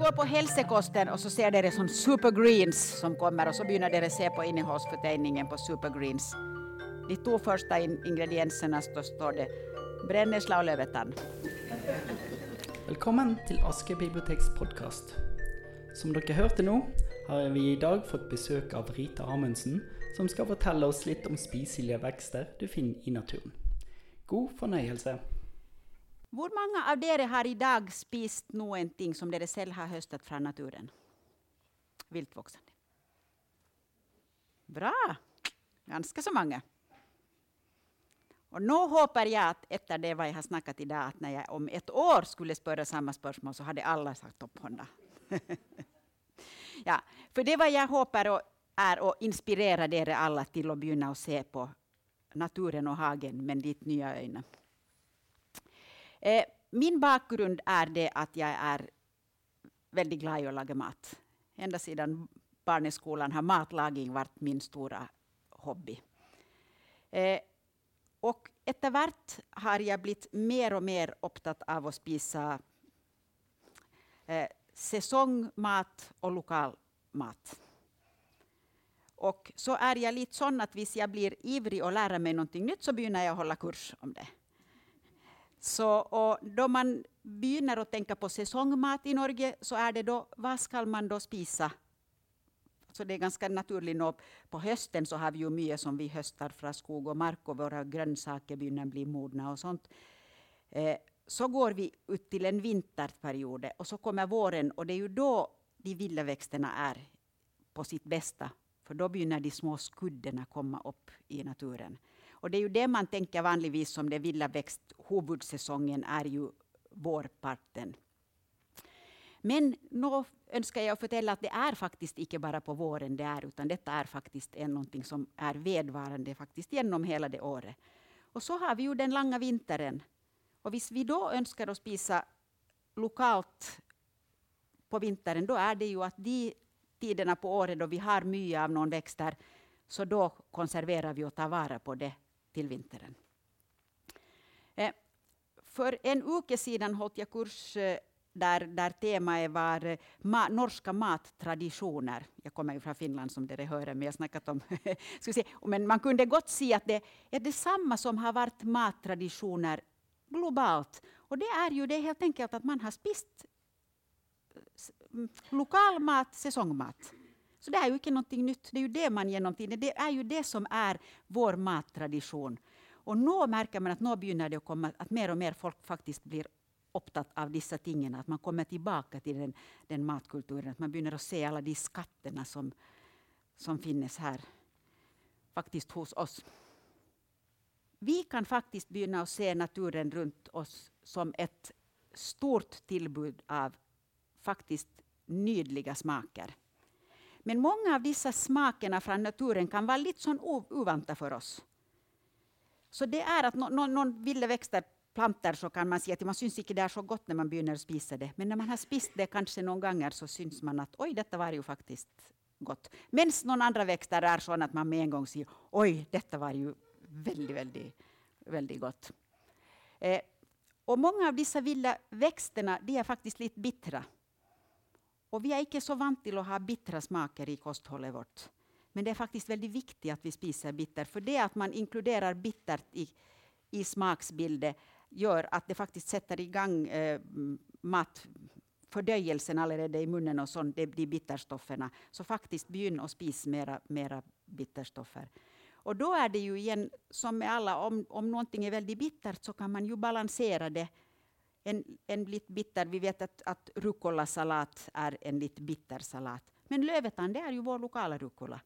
går på hälsokosten och så ser det som supergreens som kommer och så börjar det se på innehållsförteckningen på supergreens. De två första in ingredienserna så står det brännässla och lövetann. Välkommen till Aske biblioteks podcast. Som dere hört nu har vi idag fått besök av Rita Amundsen, som ska berätta oss lite om spiselige växter du finner i naturen. God förnöjelse! Hur många av er har idag spist någonting som ni själva har höstat från naturen? Viltvuxande. Bra! Ganska så många. Och nu hoppas jag att efter det vad jag har snackat idag, att när jag om ett år skulle spöra samma spörsmål så hade alla sagt upp ja, för det vad jag hoppas är att inspirera er alla till att börja se på naturen och hagen med ditt nya ögon. Eh, min bakgrund är det att jag är väldigt glad i att laga mat. Ända sedan barneskolan har matlagning varit min stora hobby. Eh, och efterhvert har jag blivit mer och mer upptatt av att spisa eh, säsongmat och lokal mat. Och så är jag lite sån att om jag blir ivrig och lär mig någonting nytt så börjar jag hålla kurs om det. Så, och då man börjar att tänka på säsongmat i Norge så är det då, vad ska man då spisa? Så det är ganska naturligt. Nå, på hösten så har vi ju mycket som vi höstar från skog och mark och våra grönsaker börjar bli mogna och sånt. Eh, så går vi ut till en vinterperiod och så kommer våren och det är ju då de vilda växterna är på sitt bästa. För då börjar de små skuddarna komma upp i naturen. Och det är ju det man tänker vanligtvis som det vilda växt. Huvudsäsongen är ju vårparten. Men nu önskar jag förtälla att det är faktiskt inte bara på våren det är, utan detta är faktiskt en någonting som är vedvarande faktiskt genom hela det året. Och så har vi ju den långa vintern. Och visst vi då önskar att spisa lokalt på vintern, då är det ju att de tiderna på året då vi har mycket av någon växter, så då konserverar vi och tar vara på det till vintern. Eh, för en vecka sedan höll jag kurs eh, där, där temat var eh, ma, norska mattraditioner. Jag kommer ju från Finland som det hör, men jag snackat om... ska se, men man kunde gott se att det är detsamma som har varit mattraditioner globalt. Och det är ju det helt enkelt att man har spist mm, lokal mat, säsongmat. Så det är ju inte någonting nytt. Det är ju det man genom tiden, det är ju det som är vår mattradition. Och nu märker man att nu börjar det att komma att mer och mer folk faktiskt blir upptatt av dessa tingen. Att man kommer tillbaka till den, den matkulturen. Att man börjar att se alla de skatterna som, som finns här. Faktiskt hos oss. Vi kan faktiskt börja att se naturen runt oss som ett stort tillbud av faktiskt nydliga smaker. Men många av dessa smakerna från naturen kan vara lite sån ovanta för oss. Så det är att någon, någon vilda växter plantor så kan man se att man syns inte det är så gott när man börjar spisa det. Men när man har spist det kanske någon gånger så syns man att oj, detta var ju faktiskt gott. Medan någon andra växter är sådana att man med en gång säger oj, detta var ju väldigt, väldigt, väldigt gott. Eh, och många av dessa vilda växterna de är faktiskt lite bittra. Och vi är inte så vant till att ha bittra smaker i kosthållet vårt. Men det är faktiskt väldigt viktigt att vi spiser bitter. För det att man inkluderar bittert i, i smaksbilden gör att det faktiskt sätter igång eh, matfördöjelsen allerede i munnen och sånt, de, de bitterstofferna. Så faktiskt begynn att spisa mera, mera bitterstoffer. Och då är det ju igen som med alla, om, om någonting är väldigt bittert så kan man ju balansera det. En, en lite bitter, vi vet att, att rucola-salat är en lite bitter salat. Men lövetan, det är ju vår lokala rucola.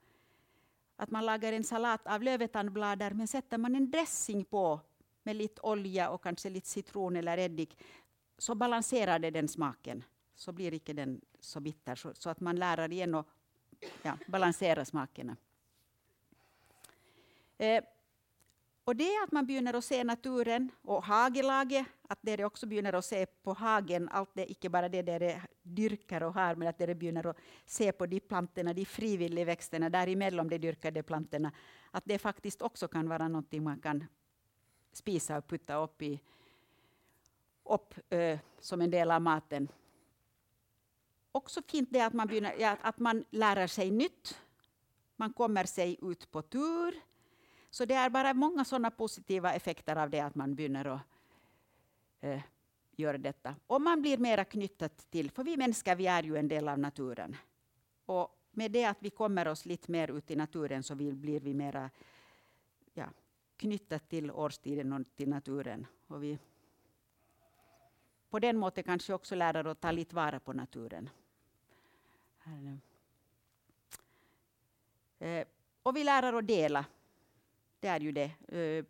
Att man lagar en salat av lövetandblader, men sätter man en dressing på med lite olja och kanske lite citron eller eddik, så balanserar det den smaken. Så blir inte den så bitter. Så, så att man lär igen att ja, balansera smakerna. Eh, och det är att man börjar att se naturen och hagelaget, att det också börjar att se på hagen, allt det, inte bara det där det dyrkar och har, men att det börjar att se på de plantorna, de frivilliga växterna däremellan de dyrkade plantorna, att det faktiskt också kan vara någonting man kan spisa och putta upp, i, upp äh, som en del av maten. också fint det att man, börjar, ja, att man lär sig nytt. Man kommer sig ut på tur. Så det är bara många sådana positiva effekter av det att man börjar att eh, göra detta. Och man blir mera knyttat till, för vi människor vi är ju en del av naturen. Och med det att vi kommer oss lite mer ut i naturen så vi, blir vi mera ja, knyttet till årstiden och till naturen. Och vi på den måten kanske också lära att ta lite vara på naturen. Eh, och vi lär att dela. Det är ju det. Eh,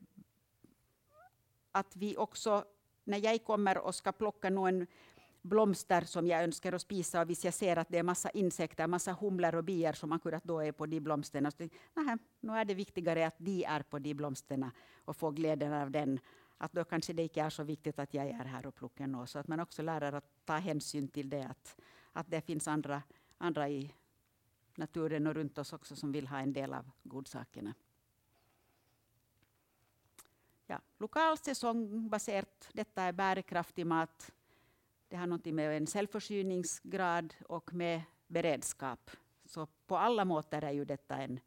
att vi också, när jag kommer och ska plocka någon blomster som jag önskar att spisa och visst jag ser att det är massa insekter, massa humlor och bier som akkurat då är på de blomsterna, så nej, nu är det viktigare att de är på de blomsterna och får glädjen av den. Att då kanske det inte är så viktigt att jag är här och plockar något. Så att man också lär att ta hänsyn till det, att, att det finns andra, andra i naturen och runt oss också som vill ha en del av godsakerna. Ja, lokal säsongbaserat, detta är bärkraftig mat. Det har något med en självförsörjningsgrad och med beredskap. Så på alla måter är ju detta en,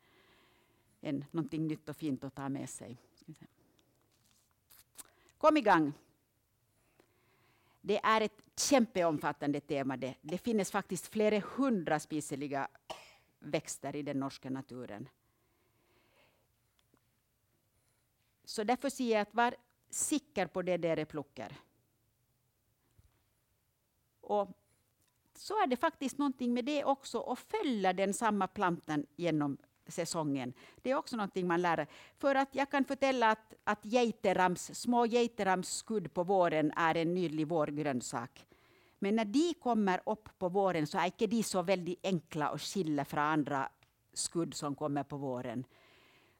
en, någonting nytt och fint att ta med sig. Kom igång! Det är ett kämpeomfattande tema. Det, det finns faktiskt flera hundra spiseliga växter i den norska naturen. Så därför säger jag att var säker på det där plockar. Och så är det faktiskt någonting med det också, att följa den samma plantan genom säsongen. Det är också någonting man lär För att jag kan förtälla att, att geiterams, små geiteramsskudd på våren är en nylig vårgrönsak. Men när de kommer upp på våren så är inte de så väldigt enkla att skilja från andra skudd som kommer på våren.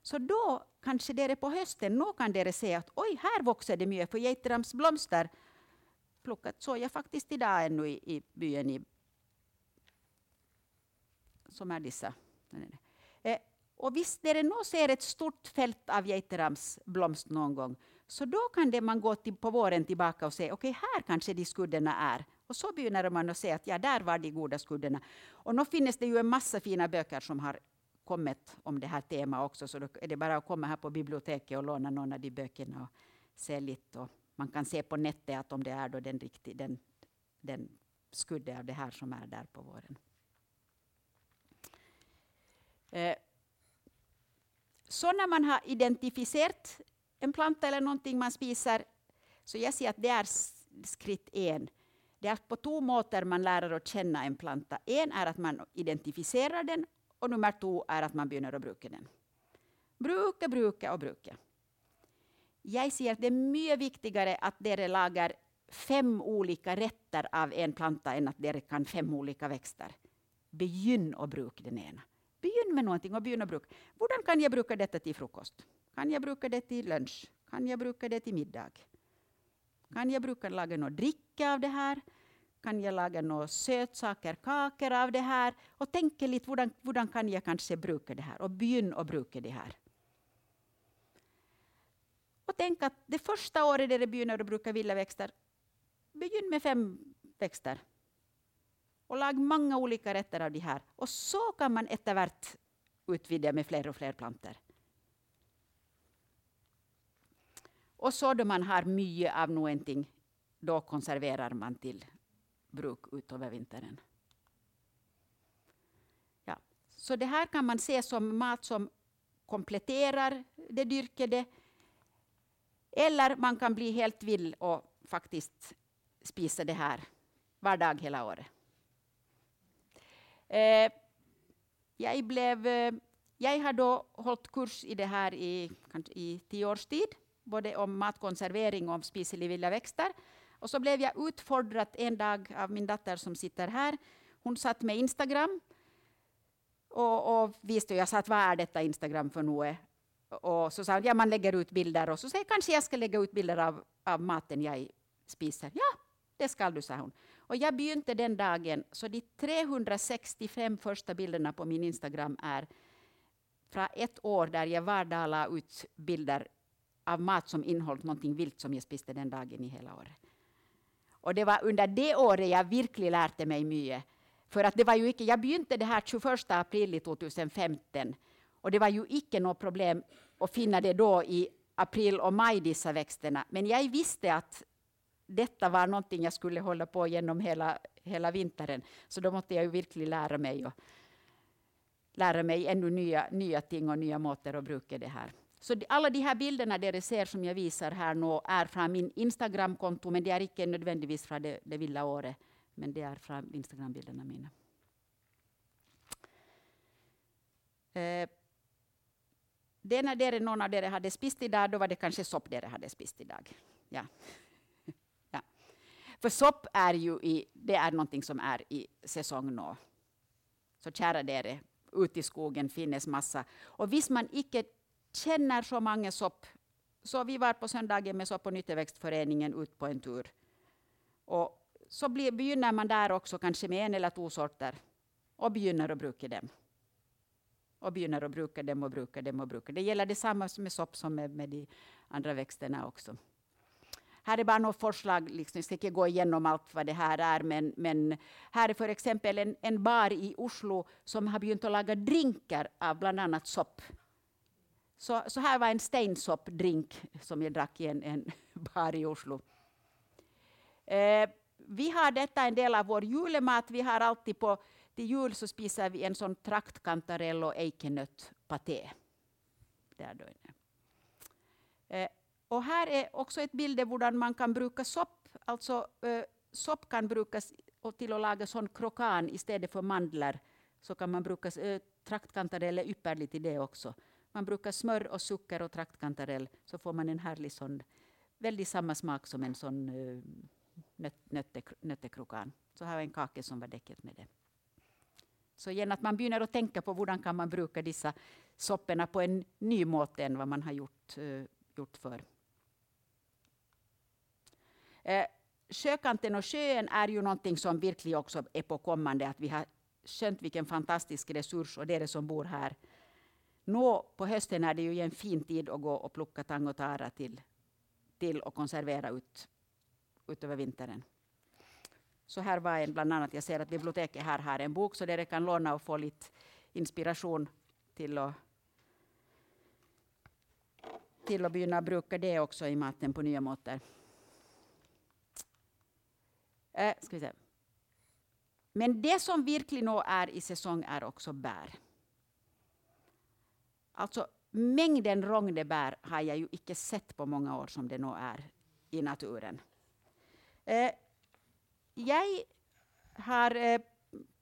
Så då kanske det är på hösten, nu kan det se att oj, här växer det mycket, för geiterams blomster plockat såg jag faktiskt idag ännu i, i byn i, som är dessa. Eh, och visst, när det ser ett stort fält av geiteramsblomst någon gång, så då kan det man gå till, på våren tillbaka och se, okej, okay, här kanske de skuddarna är. Och så börjar man att se att ja, där var de goda skuddarna. Och nu finns det ju en massa fina böcker som har kommit om det här temat också, så då är det bara att komma här på biblioteket och låna någon av de böckerna och se lite. Och man kan se på nätet att om det är då den, riktig, den, den skudde av det här som är där på våren. Eh, så när man har identifierat en planta eller någonting man spiser, så jag ser att det är skritt en. Det är på två måter man lär att känna en planta. En är att man identifierar den och nummer två är att man börjar att bruka den. Bruka, bruka och bruka. Jag ser att det är mycket viktigare att dere lagar fem olika rätter av en planta än att dere kan fem olika växter. Begynn att bruka den ena. Begynn med någonting och begynn att bruka. Hur kan jag bruka detta till frukost? Kan jag bruka det till lunch? Kan jag bruka det till middag? Kan jag bruka laga något dricka av det här? Kan jag laga några sötsaker, kakor av det här? Och tänka lite, hurdan, hurdan kan jag kanske bruka det här? Och begynna att bruka det här. Och tänk att det första året där du börjar att bruka vilda växter, begynn med fem växter. Och lag många olika rätter av de här. Och så kan man eftervärt utvidga med fler och fler planter. Och så då man har mycket av någonting, då konserverar man till bruk utöver vintern. Ja. Så det här kan man se som mat som kompletterar det dyrkade. Eller man kan bli helt vill och faktiskt spisa det här var dag hela året. Eh, jag, blev, eh, jag har då hållit kurs i det här i, i tio års tid, både om matkonservering och om spiselig vilda växter. Och så blev jag utfordrad en dag av min dotter som sitter här. Hon satt med Instagram och, och visste, jag sa att vad är detta Instagram för något? Och så sa hon, ja man lägger ut bilder och så säger kanske jag ska lägga ut bilder av, av maten jag spiser. Ja, det ska du, sa hon. Och jag begynte den dagen, så de 365 första bilderna på min Instagram är från ett år där jag var dag la ut bilder av mat som innehållit någonting vilt som jag spiste den dagen i hela året. Och det var under det året jag verkligen lärde mig mycket. För att det var ju icke, jag begynte det här 21 april 2015 och det var ju icke något problem att finna det då i april och maj, dessa växterna. Men jag visste att detta var någonting jag skulle hålla på genom hela, hela vintern. Så då måste jag ju verkligen lära mig, och lära mig ännu nya, nya ting och nya måter att bruka det här. Så alla de här bilderna där ser som jag visar här nu är från min Instagramkonto, men det är inte nödvändigtvis från det, det vilda året, men det är från Instagrambilderna mina. Eh, det när dere, någon av er hade spist idag, då var det kanske sopp dere hade spist idag. Ja. ja. För sopp är ju i, det är någonting som är i säsong nu. Så kära dere, ute i skogen finns massa. Och visst man icke känner så många sopp, så vi var på söndagen med Sopp och nytteväxtföreningen ut på en tur. Och så blir, begynner man där också kanske med en eller två sorter och begynner att bruka dem och begynner att bruka dem och bruka dem och bruka. Det gäller detsamma med sopp som med, med de andra växterna också. Här är bara några förslag, liksom, jag ska inte gå igenom allt vad det här är, men, men här är för exempel en, en bar i Oslo som har begynt att laga drinkar av bland annat sopp. Så, så här var en steinsoppdrink som jag drack i en, en bar i Oslo. Eh, vi har detta en del av vår julemat. Vi har alltid på till jul så spisar vi en sån traktkantarell och eikenötpaté. Där då eh, och här är också ett bild hur man kan bruka sopp. Alltså, eh, sopp kan brukas till att laga sån krokan istället för mandlar. Så kan man bruka eh, traktkantarell är ypperligt i det också. Man brukar smör och socker och traktkantarell så får man en härlig sån, väldigt samma smak som en sån uh, nöttekrokan. Så här var en kake som var däcket med det. Så igen att man börjar att tänka på hur kan man bruka dessa sopporna på en ny måte än vad man har gjort, uh, gjort förr. Eh, sjökanten och sjön är ju någonting som verkligen också är på kommande. Att vi har känt vilken fantastisk resurs och det är det som bor här. Nå, på hösten är det ju en fin tid att gå och plocka tang och tara till, till och konservera ut, ut över vintern. Så här var en bland annat, jag ser att biblioteket här har en bok så där kan låna och få lite inspiration till att till att börja bruka det också i maten på nya måter. Äh, ska vi se. Men det som verkligen är i säsong är också bär. Alltså mängden rognebär har jag ju inte sett på många år som det nog är i naturen. Eh, jag har eh,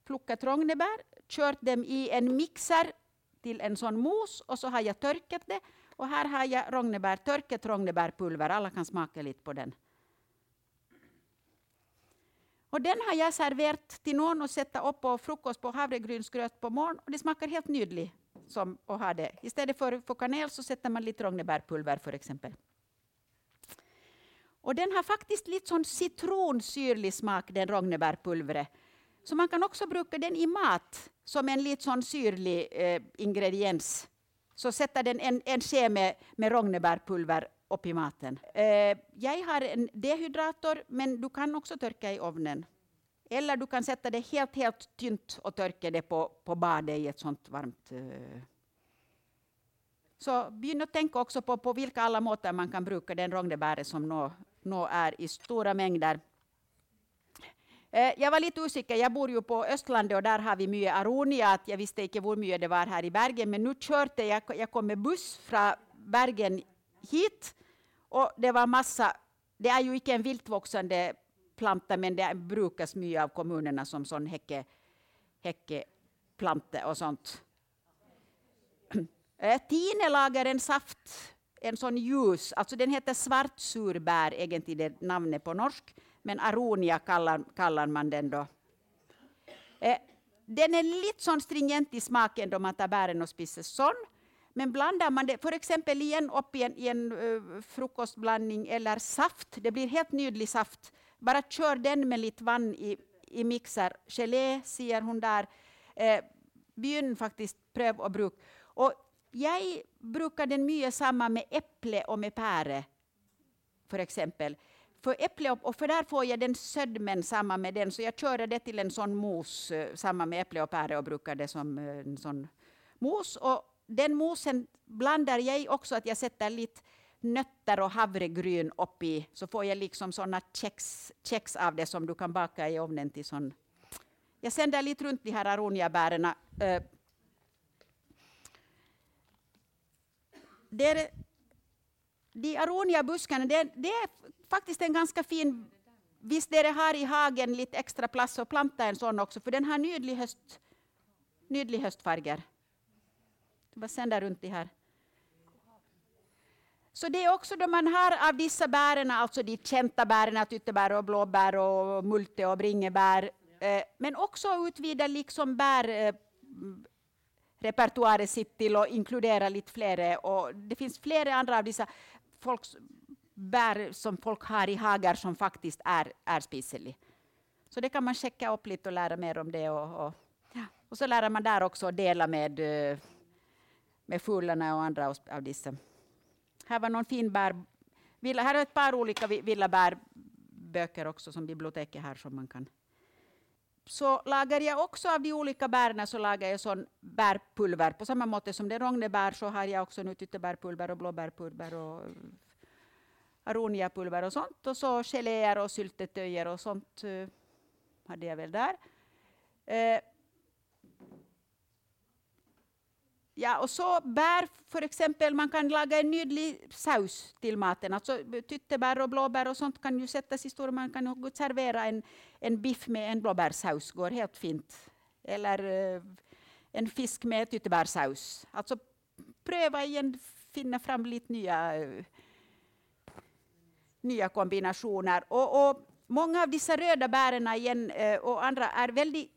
plockat rognebär, kört dem i en mixer till en sån mos och så har jag törkat det. Och här har jag rognebär, törkat rognebärpulver, alla kan smaka lite på den. Och den har jag serverat till någon och sätta upp på frukost på havregrynsgröt på morgonen och det smakar helt nydligt som och ha det. Istället för, för kanel så sätter man lite rognebärpulver för exempel. Och den har faktiskt lite sån citronsyrlig smak, den rognebärpulvret. Så man kan också bruka den i mat som en lite sån syrlig eh, ingrediens. Så sätter den en, en ske med, med rognebärpulver upp i maten. Eh, jag har en dehydrator, men du kan också törka i ugnen. Eller du kan sätta det helt, helt tynt och torka det på, på badet i ett sånt varmt... Eh. Så begynn att tänka också på, på vilka alla måter man kan bruka den rondebäret som nå, nå är i stora mängder. Eh, jag var lite osäker, jag bor ju på Östlandet och där har vi mycket aronia. Jag visste inte hur mycket det var här i Bergen, men nu körde jag, jag kom med buss från Bergen hit och det var massa, det är ju inte en viltvuxande planta, men det brukas mycket av kommunerna som sån häcke, häckeplanta och sånt. Eh, en saft, en sån ljus, alltså den heter svartsurbär, egentligen det namnet på norsk, men aronia kallar, kallar man den då. Eh, den är lite sån stringent i smaken då man tar bären och spiser sån. Men blandar man det för exempel igen upp i en, i en uh, frukostblandning eller saft, det blir helt nydlig saft. Bara kör den med lite vatten i, i mixer. Gelé, säger hon där. Eh, begynn faktiskt, pröv och bruk. Och jag brukar den mycket samma med äpple och med päre, för exempel. för äpple och, och för där får jag den södmen samma med den, så jag kör det till en sån mos eh, samma med äpple och päre och brukar det som eh, en sån mos. Och den mosen blandar jag också att jag sätter lite nötter och havregryn upp i, så får jag liksom såna kex, kex av det som du kan baka i ugnen till sån. Jag sänder lite runt de här aroniabären. Eh. Det är, de aroniabuskarna, det, det är faktiskt en ganska fin Visst är det här i hagen lite extra plats att planta en sån också, för den har nydlig, höst, nydlig höstfärger. Vad sänder runt de här. Så det är också då man har av dessa bären, alltså de kända bären, tyttebär och blåbär och multe och bringebär, eh, men också utvida liksom bär eh, sitt till och inkludera lite fler. Och det finns flera andra av dessa folks bär som folk har i hagar som faktiskt är, är spiselig. Så det kan man checka upp lite och lära mer om det. Och, och, ja. och så lär man där också dela med, eh, med fåglarna och andra av dessa. Här var någon fin bär. Här är ett par olika villabärböcker också som biblioteket har som man kan så lagar jag också av de olika bären så lagar jag sån bärpulver. På samma måte som det är rognebär så har jag också nu tyttebärpulver och blåbärpulver och aroniapulver och sånt. Och så geléer och syltetöjer och sånt eh, hade jag väl där. Eh, Uh, Ja, och så bär, för exempel, man kan laga en nydlig saus till maten. Alltså, tyttebär och blåbär och sånt kan ju sättas i stora. Man kan servera en, en biff med en blåbärssaus, går helt fint. Eller eh, en fisk med tyttebärssaus. Alltså pröva igen, finna fram lite nya, nya kombinationer. Och, och, många av dessa röda bären igen, eh, och andra är väldigt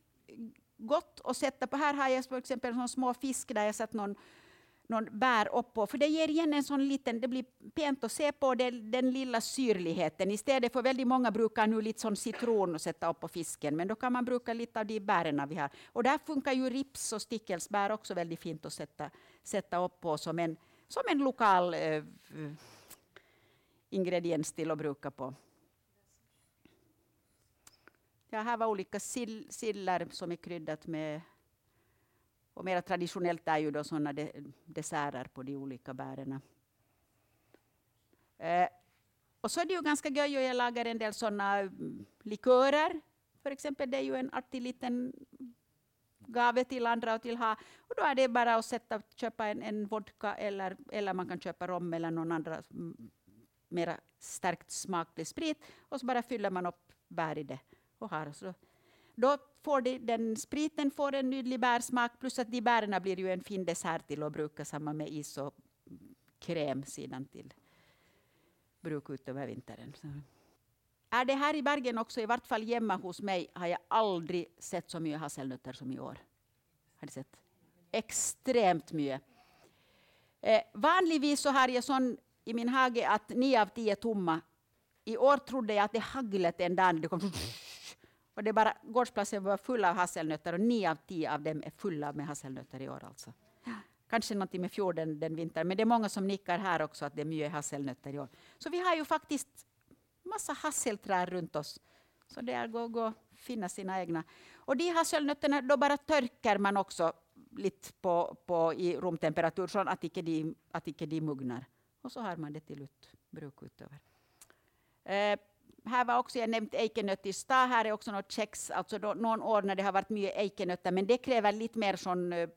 gott att sätta på. Här har jag till exempel en små fisk där jag satt någon, någon bär upp på. För det ger igen en sån liten, det blir pent att se på den, den lilla syrligheten. Istället för väldigt många brukar nu lite sån citron att sätta upp på fisken. Men då kan man bruka lite av de bären vi har. Och där funkar ju rips och stickelsbär också väldigt fint att sätta, sätta upp på som en, som en lokal eh, ingrediens till att bruka på. Ja, här var olika sill, sillar som är kryddat med och mer traditionellt är ju då sådana de, desserter på de olika bären. Eh, och så är det ju ganska göj och jag lagar en del sådana mm, likörer. För exempel, det är ju en artig liten gave till andra och till ha. Och då är det bara att sätta, köpa en, en vodka eller, eller man kan köpa rom eller någon annan mm, mera starkt smaklig sprit. Och så bara fyller man upp bär i det och har. Så då får de, den spriten får en nydlig bärsmak plus att de bären blir ju en fin dessert till att bruka samma med is och kräm sidan till bruk ut över vintern. Så. Är det här i Bergen också, i vart fall hemma hos mig, har jag aldrig sett så mycket hasselnötter som i år. Har du sett? Extremt mycket. Eh, vanligtvis så har jag sån i min hage att nio av tio tomma. I år trodde jag att det hagglade en dag det kom och det bara, gårdsplatsen var full av hasselnötter och nio av tio av dem är fulla med hasselnötter i år. Alltså. Kanske någonting med fjorden den, vintern, men det är många som nickar här också att det är mycket hasselnötter i år. Så vi har ju faktiskt massa hasselträd runt oss. Så det är att gå och finna sina egna. Och de hasselnötterna, då bara törker man också lite på, på, i rumtemperatur så att icke de, att icke de mugnar. Och så har man det till ut, bruk utöver. Eh, här var också jag nämnt eikenöt i stad. Här är också något kex, alltså då, någon år när det har varit mycket eikenötter, men det kräver lite mer sån eh,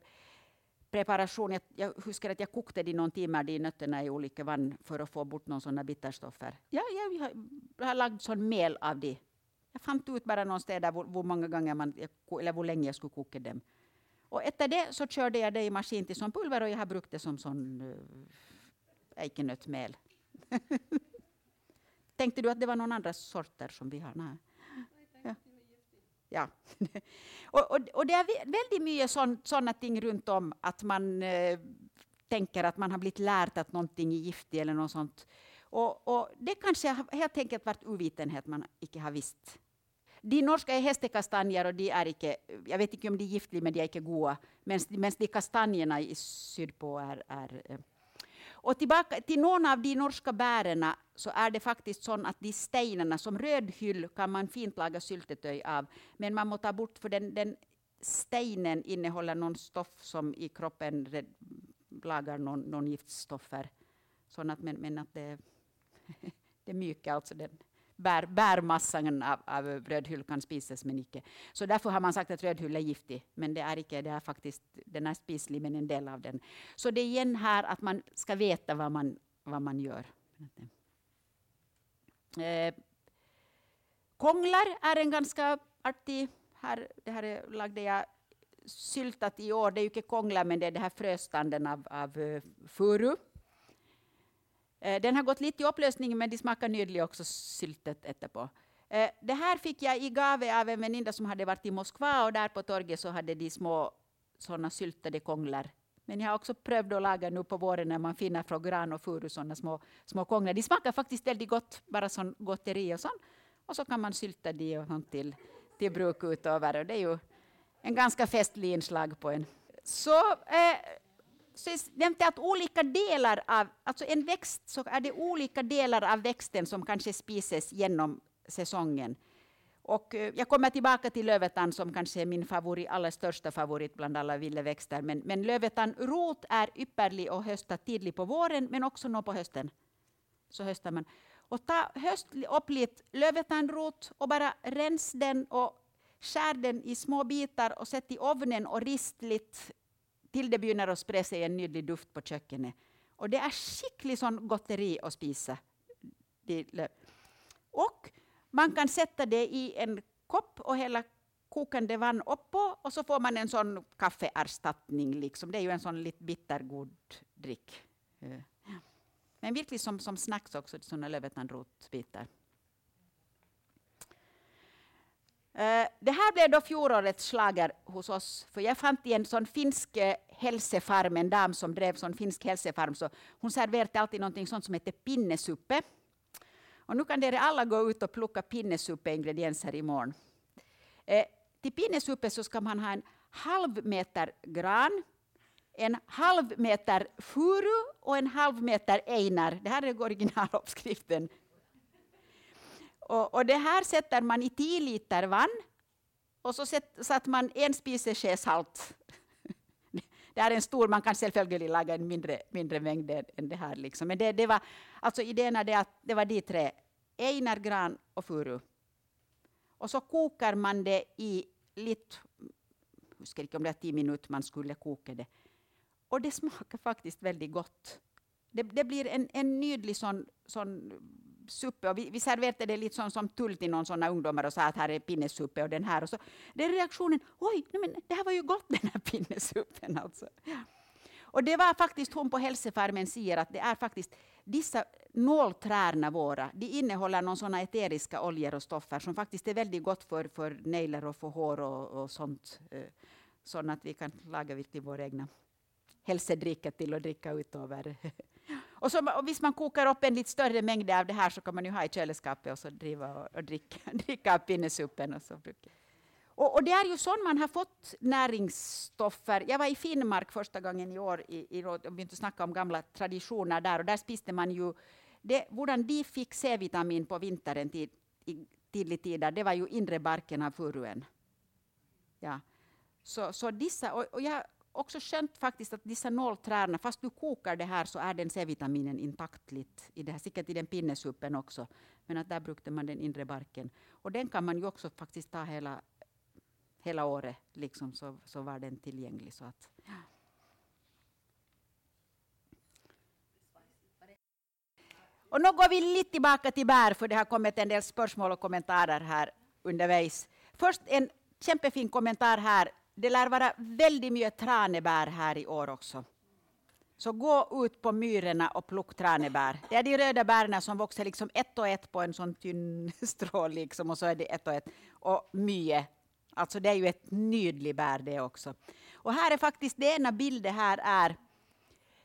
preparation. Jag, jag huskar att jag kokte de någon timme, de nötterna i olika vatten för att få bort någon sådana bitterstoffer. Ja, jag, jag, jag har lagt sån mel av det. Jag fann ut bara någonstans där hur, många gånger man, eller hur länge jag skulle koka dem. Och efter det så körde jag det i maskin till som pulver och jag har brukt det som sån uh, eikenötmel. Tänkte du att det var någon andra sorter som vi har? Nej. Ja. ja. och, och, och, det är väldigt mycket sådana ting runt om att man eh, tänker att man har blivit lärt att någonting är giftigt eller något sånt. Och, och det kanske helt enkelt varit ovitenhet man inte har visst. De norska är hästekastanjer och de är inte, jag vet inte om de är giftiga men de är inte goda. Medan de kastanjerna i sydpå är, är eh, och tillbaka till någon av de norska bären så är det faktiskt så att de stenarna, som rödhyll kan man fint laga syltetöj av, men man måste ta bort, för den, den stenen innehåller någon stoff som i kroppen lagar någon, någon giftstoffer. Så att, men, men att det, det är mycket, alltså den bär, bärmassan av, av rödhyll kan spisas men icke. Så därför har man sagt att rödhyll är giftig, men det är icke, det är faktiskt, den är spislig men en del av den. Så det är igen här att man ska veta vad man, vad man gör. Eh, konglar är en ganska artig, här, det här lagde jag syltat i år, det är ju inte konglar men det är det här fröstanden av, av eh, furu. Eh, den har gått lite i upplösning, men de smakar nydligt också, syltet efterpå. Eh, det här fick jag i gave av en väninna som hade varit i Moskva och där på torget så hade de små sådana syltade konglar. Men jag har också prövat att laga nu på våren när man finner från gran och furu sådana små, små konglar. De smakar faktiskt väldigt gott, bara som gotteri och sånt. Och så kan man sylta de och sånt till, till bruk utöver. Och det är ju en ganska festlig inslag på en. Så eh, så nämnde att olika delar av, alltså en växt, så är det olika delar av växten som kanske spises genom säsongen. Och eh, jag kommer tillbaka till lövetan som kanske är min favorit, allra största favorit bland alla villeväxter. Men, men lövetannrot är ypperlig och hösta tidigt på våren, men också nå på hösten. Så höstar man. Och ta höst upp lite lövetannrot och bara rens den och skär den i små bitar och sätt i ovnen och rist lite till det börjar att sprida sig en nylig duft på köket. Och det är skickligt sån gotteri att spisa. Och man kan sätta det i en kopp och hälla kokande vatten uppå och så får man en sån kaffeersättning. Liksom. Det är ju en sån lite bittergod dryck. Eh. Men virkelig som, som snacks också, sådana lövetandrotbitar. Eh, Eh, det här blev då fjolårets slager hos oss. För jag fann till en sån finsk eh, hälsefarm, hälsofarm, en dam som drev sån finsk hälsofarm, så hon serverade alltid någonting sånt som heter pinnesuppe. Och nu kan ni alla gå ut och plocka pinnesuppe-ingredienser imorgon. Eh, till pinnesuppe så ska man ha en halv meter gran, en halv meter furu och en halv meter einar. Det här är originaluppskriften. Och, och, det här sätter man i 10 liter vatten och så satte man en spisesked salt. Det är en stor, man kan självfallet laga en mindre, mindre mängd än det här. Liksom. Men det, det var, alltså idén är det att det var de tre, einar, gran och furu. Och så kokar man det i lite, jag huskar inte om det är tio minuter man skulle koka det. Och det smakar faktiskt väldigt gott. Det, det blir en, en nydlig sån, sån suppe och vi, vi serverade det lite som, som tull till någon sådana ungdomar och sa att här är pinnesuppe och den här. Och så den reaktionen, oj, nej, men det här var ju gott den här pinnesuppen alltså. Och det var faktiskt hon på hälsofarmen säger att det är faktiskt dessa nålträna våra, de innehåller någon sådana eteriska oljor och stoffer som faktiskt är väldigt gott för, för neglar och för hår och, och sånt. Eh, Sådant att vi kan laga till våra egna hälsodricka till att dricka utöver och, så, och visst man kokar upp en lite större mängd av det här så kan man ju ha i kylskåpet och så driva och, och dricka, dricka av pinnesuppen. Och, så. Och, och, det är ju så man har fått näringsstoffer. Jag var i Finnmark första gången i år i, i och inte snacka om gamla traditioner där och där spiste man ju det, hurdan de fick C-vitamin på vintern till, i tidig tid, det var ju inre barken av furuen. Ja. Så, så dessa, och, och jag också skönt faktiskt att dessa nålträrna, fast du kokar det här så är den C-vitaminen intakt lite i det här, säkert i den pinnesuppen också. Men att där brukade man den inre barken. Och den kan man ju också faktiskt ta hela, hela året, liksom, så, så var den tillgänglig. Så att, ja. Och nu går vi lite tillbaka till bär, för det har kommit en del spörsmål och kommentarer här underveis. Först en kämpefin kommentar här det lär vara väldigt mycket tranebär här i år också. Så gå ut på myrorna och plock tranebär. Det är de röda bären som växer liksom ett och ett på en sån tunn strå, liksom, och så är det ett och ett. Och mye. Alltså det är ju ett nydligt bär det också. Och här är faktiskt, det ena bilden här är,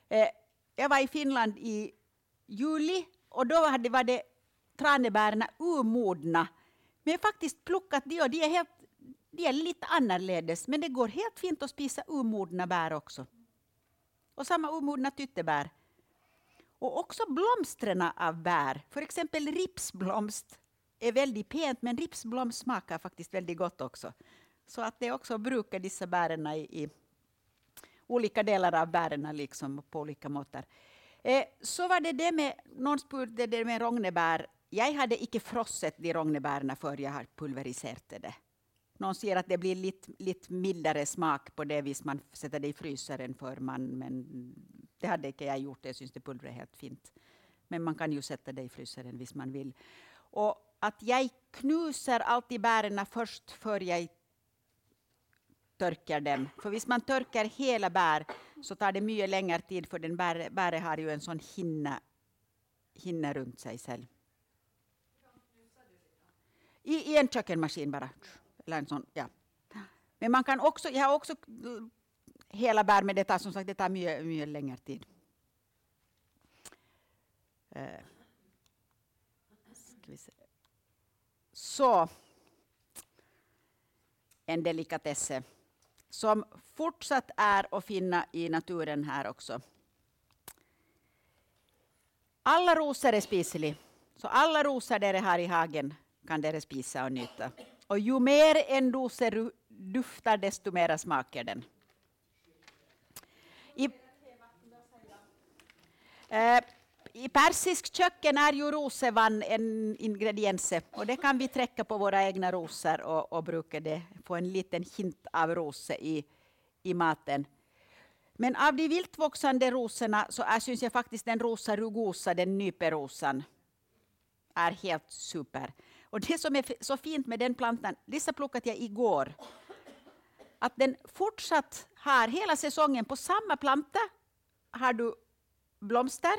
eh, jag var i Finland i juli och då hade, var det tranebären urmodna. Men jag har faktiskt plockat de och de är helt de är lite annorledes, men det går helt fint att spisa omodna bär också. Och samma omodna tyttebär. Och också blomstren av bär. För exempel ripsblomst är väldigt pent, men ripsblomst smakar faktiskt väldigt gott också. Så att det också brukar dessa bären i, i olika delar av bären liksom på olika måttar. Eh, så var det det med, någon spurte det med rognebär. Jag hade icke frosset de rognebären för jag har pulveriserat det. Någon säger att det blir lite, lite mildare smak på det vis man sätter det i frysaren för man, men det hade inte jag gjort. Jag syns det pulvret är helt fint. Men man kan ju sätta det i frysaren om man vill. Och att jag knuser alltid bären först för jag törkar dem. För om man törkar hela bär så tar det mycket längre tid för den bär, har ju en sån hinna, hinna runt sig själv. I, I en kökenmaskin bara. Eller en sån, ja. Men man kan också, jag har också hela bär, men det tar som sagt det tar mycket, mycket längre tid. Eh, så, en delikatesse som fortsatt är att finna i naturen här också. Alla rosor är spiseliga, så alla rosor där har i hagen kan dere spisa och njuta. Och ju mer en rose duftar, desto mera smakar den. I, eh, I persisk köken är ju rosevann en ingrediens och det kan vi träcka på våra egna rosor och, och bruka det, få en liten hint av rose i, i maten. Men av de viltvuxande rosorna så är, syns jag faktiskt den rosa rugosa, den nyperosan, är helt super. Och det som är så fint med den plantan, dessa plockade jag igår, att den fortsatt har hela säsongen på samma planta har du blomster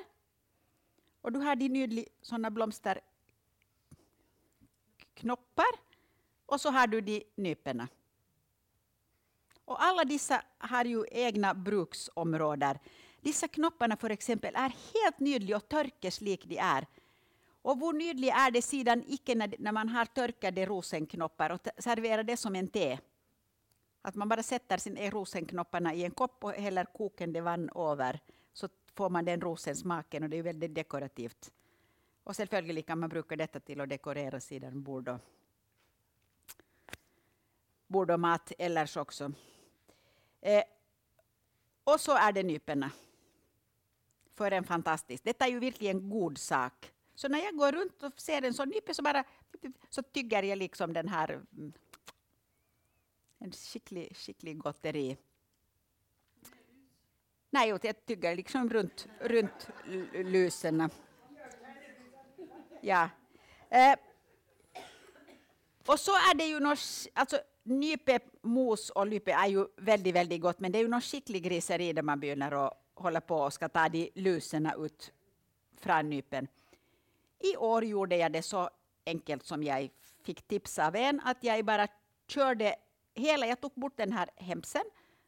och du har de nydliga sådana blomsterknoppar och så har du de nyporna. Och alla dessa har ju egna bruksområden. Dessa knopparna för exempel är helt nydliga och törkeslik de är. Och hur nydlig är det sidan icke när, när man har törkade rosenknoppar och serverar det som en te? Att man bara sätter sin eh, rosenknopparna i en kopp och häller kokande vann över så får man den rosensmaken och det är väldigt dekorativt. Och självklart kan man bruka detta till att dekorera sidan bord och, bord och mat ellers också. Eh, och så är det nyporna. För en fantastisk. Detta är ju verkligen en god sak. Så när jag går runt och ser en sån nype så bara så tygger jag liksom den här mm, en skicklig, skicklig gotteri. Nej, jag tygger liksom runt, runt luserna. Ja. Eh, och så är det ju något, alltså nype, mos och lype är ju väldigt, väldigt gott, men det är ju någon skicklig griseri där man börjar och håller på och ska ta de luserna ut från nypen. I år gjorde jag det så enkelt som jag fick tips av en, att jag bara körde hela, jag tog bort den här hemsen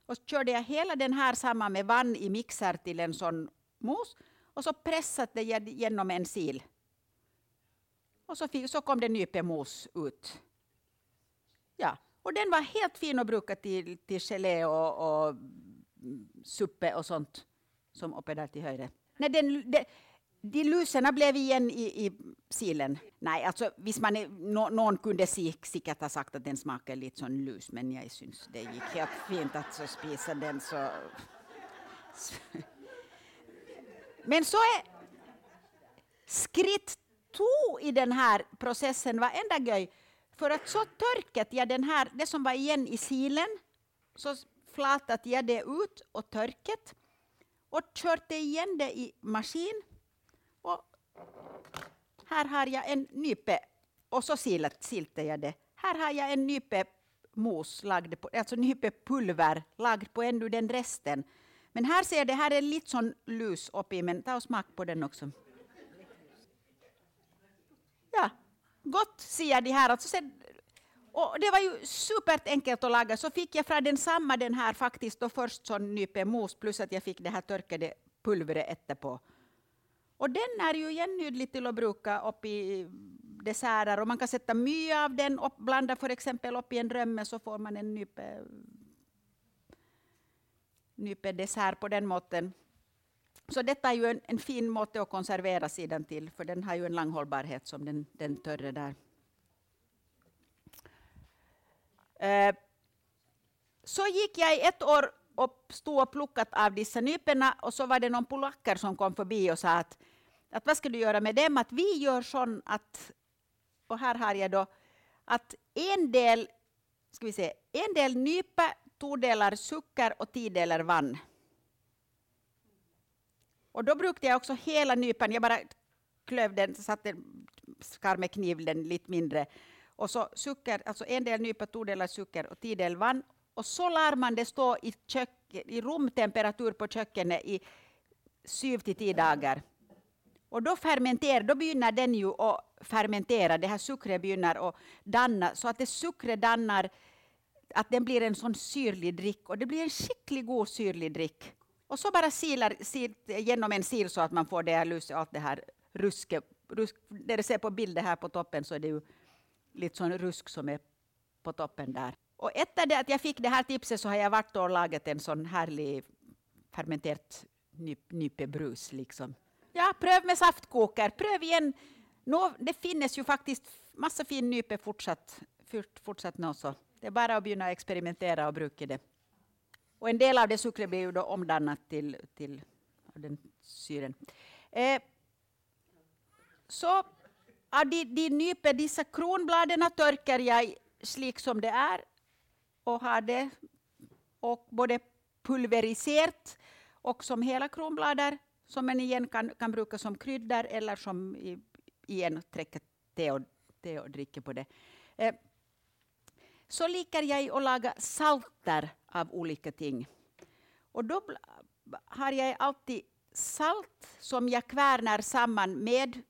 och så körde jag hela den här samman med vann i mixer till en sån mos och så pressade jag genom en sil. Och så, fick, så kom det nypemos ut. Ja, och den var helt fin att bruka till, till gelé och, och suppe och sånt som uppe där till höger. Nej, den, den, de luserna blev igen i, i silen. Nej, alltså, visst man är, no, någon kunde säkert ha sagt att den smakar lite som lus, men jag syns det gick helt fint att så spisa den. Så. Men så är skritt två i den här processen var enda göj. För att så torkat jag den här, det som var igen i silen, så flatat jag det ut och törket och kört igen det i maskin här har jag en nype, och så siltar jag det. Här har jag en nype mos, lagd på, alltså nype pulver, lagd på ännu den resten. Men här ser det, här är lite sån lus uppe men ta och smak på den också. Ja, gott ser jag det här. Alltså, och det var ju supert enkelt att laga. Så fick jag från den samma den här faktiskt då först sån nype mos plus att jag fick det här törkade pulvret efterpå. Och den är ju jännydlig till att bruka upp i desserter och man kan sätta mycket av den och blanda för exempel upp i en römme så får man en nype, nype dessert på den måten. Så detta är ju en, en fin måte att konservera sidan till, för den har ju en lång hållbarhet som den, den törre där. Eh, så gick jag i ett år och stod och plockat av dessa nyporna och så var det någon polacker som kom förbi och sa att, att vad ska du göra med dem? Att vi gör så att, och här har jag då, att en del, ska vi se, en del nypa, två delar socker och tio delar vann. Och då brukade jag också hela nypan, jag bara klöv den, satte, skar med kniv den lite mindre. Och så socker, alltså en del nypa, två delar socker och tio delar vann. Och så lär man det stå i, kök, i rumtemperatur på köket i sju till tio dagar. Och då fermenterar, då börjar den ju att fermentera, det här sockret börjar att danna, så att det sockret dannar, att den blir en sån syrlig dryck, och det blir en skickligt god syrlig dryck. Och så bara silar sil, genom en sil så att man får det här, allt det här ruske, rusk, det du ser på bilden här på toppen så är det ju lite sån rusk som är på toppen där. Och efter det att jag fick det här tipset så har jag varit och lagat en sån härlig fermenterat nyp, nypebrus. Liksom. Ja, pröv med saftkoker. Pröv igen. Nå, det finns ju faktiskt massa fin nype fortsatt, fortsatt nå, så det är bara att börja experimentera och bruka det. Och en del av det sockret blir ju då omdanat till, till den syren. Eh, så av de, de nyper, dessa kronbladen torkar jag slik som det är och har det och både pulveriserat och som hela kronblader som man igen kan, kan bruka som kryddor eller som i, igen träcker te och, te och dricka på det. Eh, så liker jag att laga salter av olika ting. Och då har jag alltid salt som jag kvärnar samman med,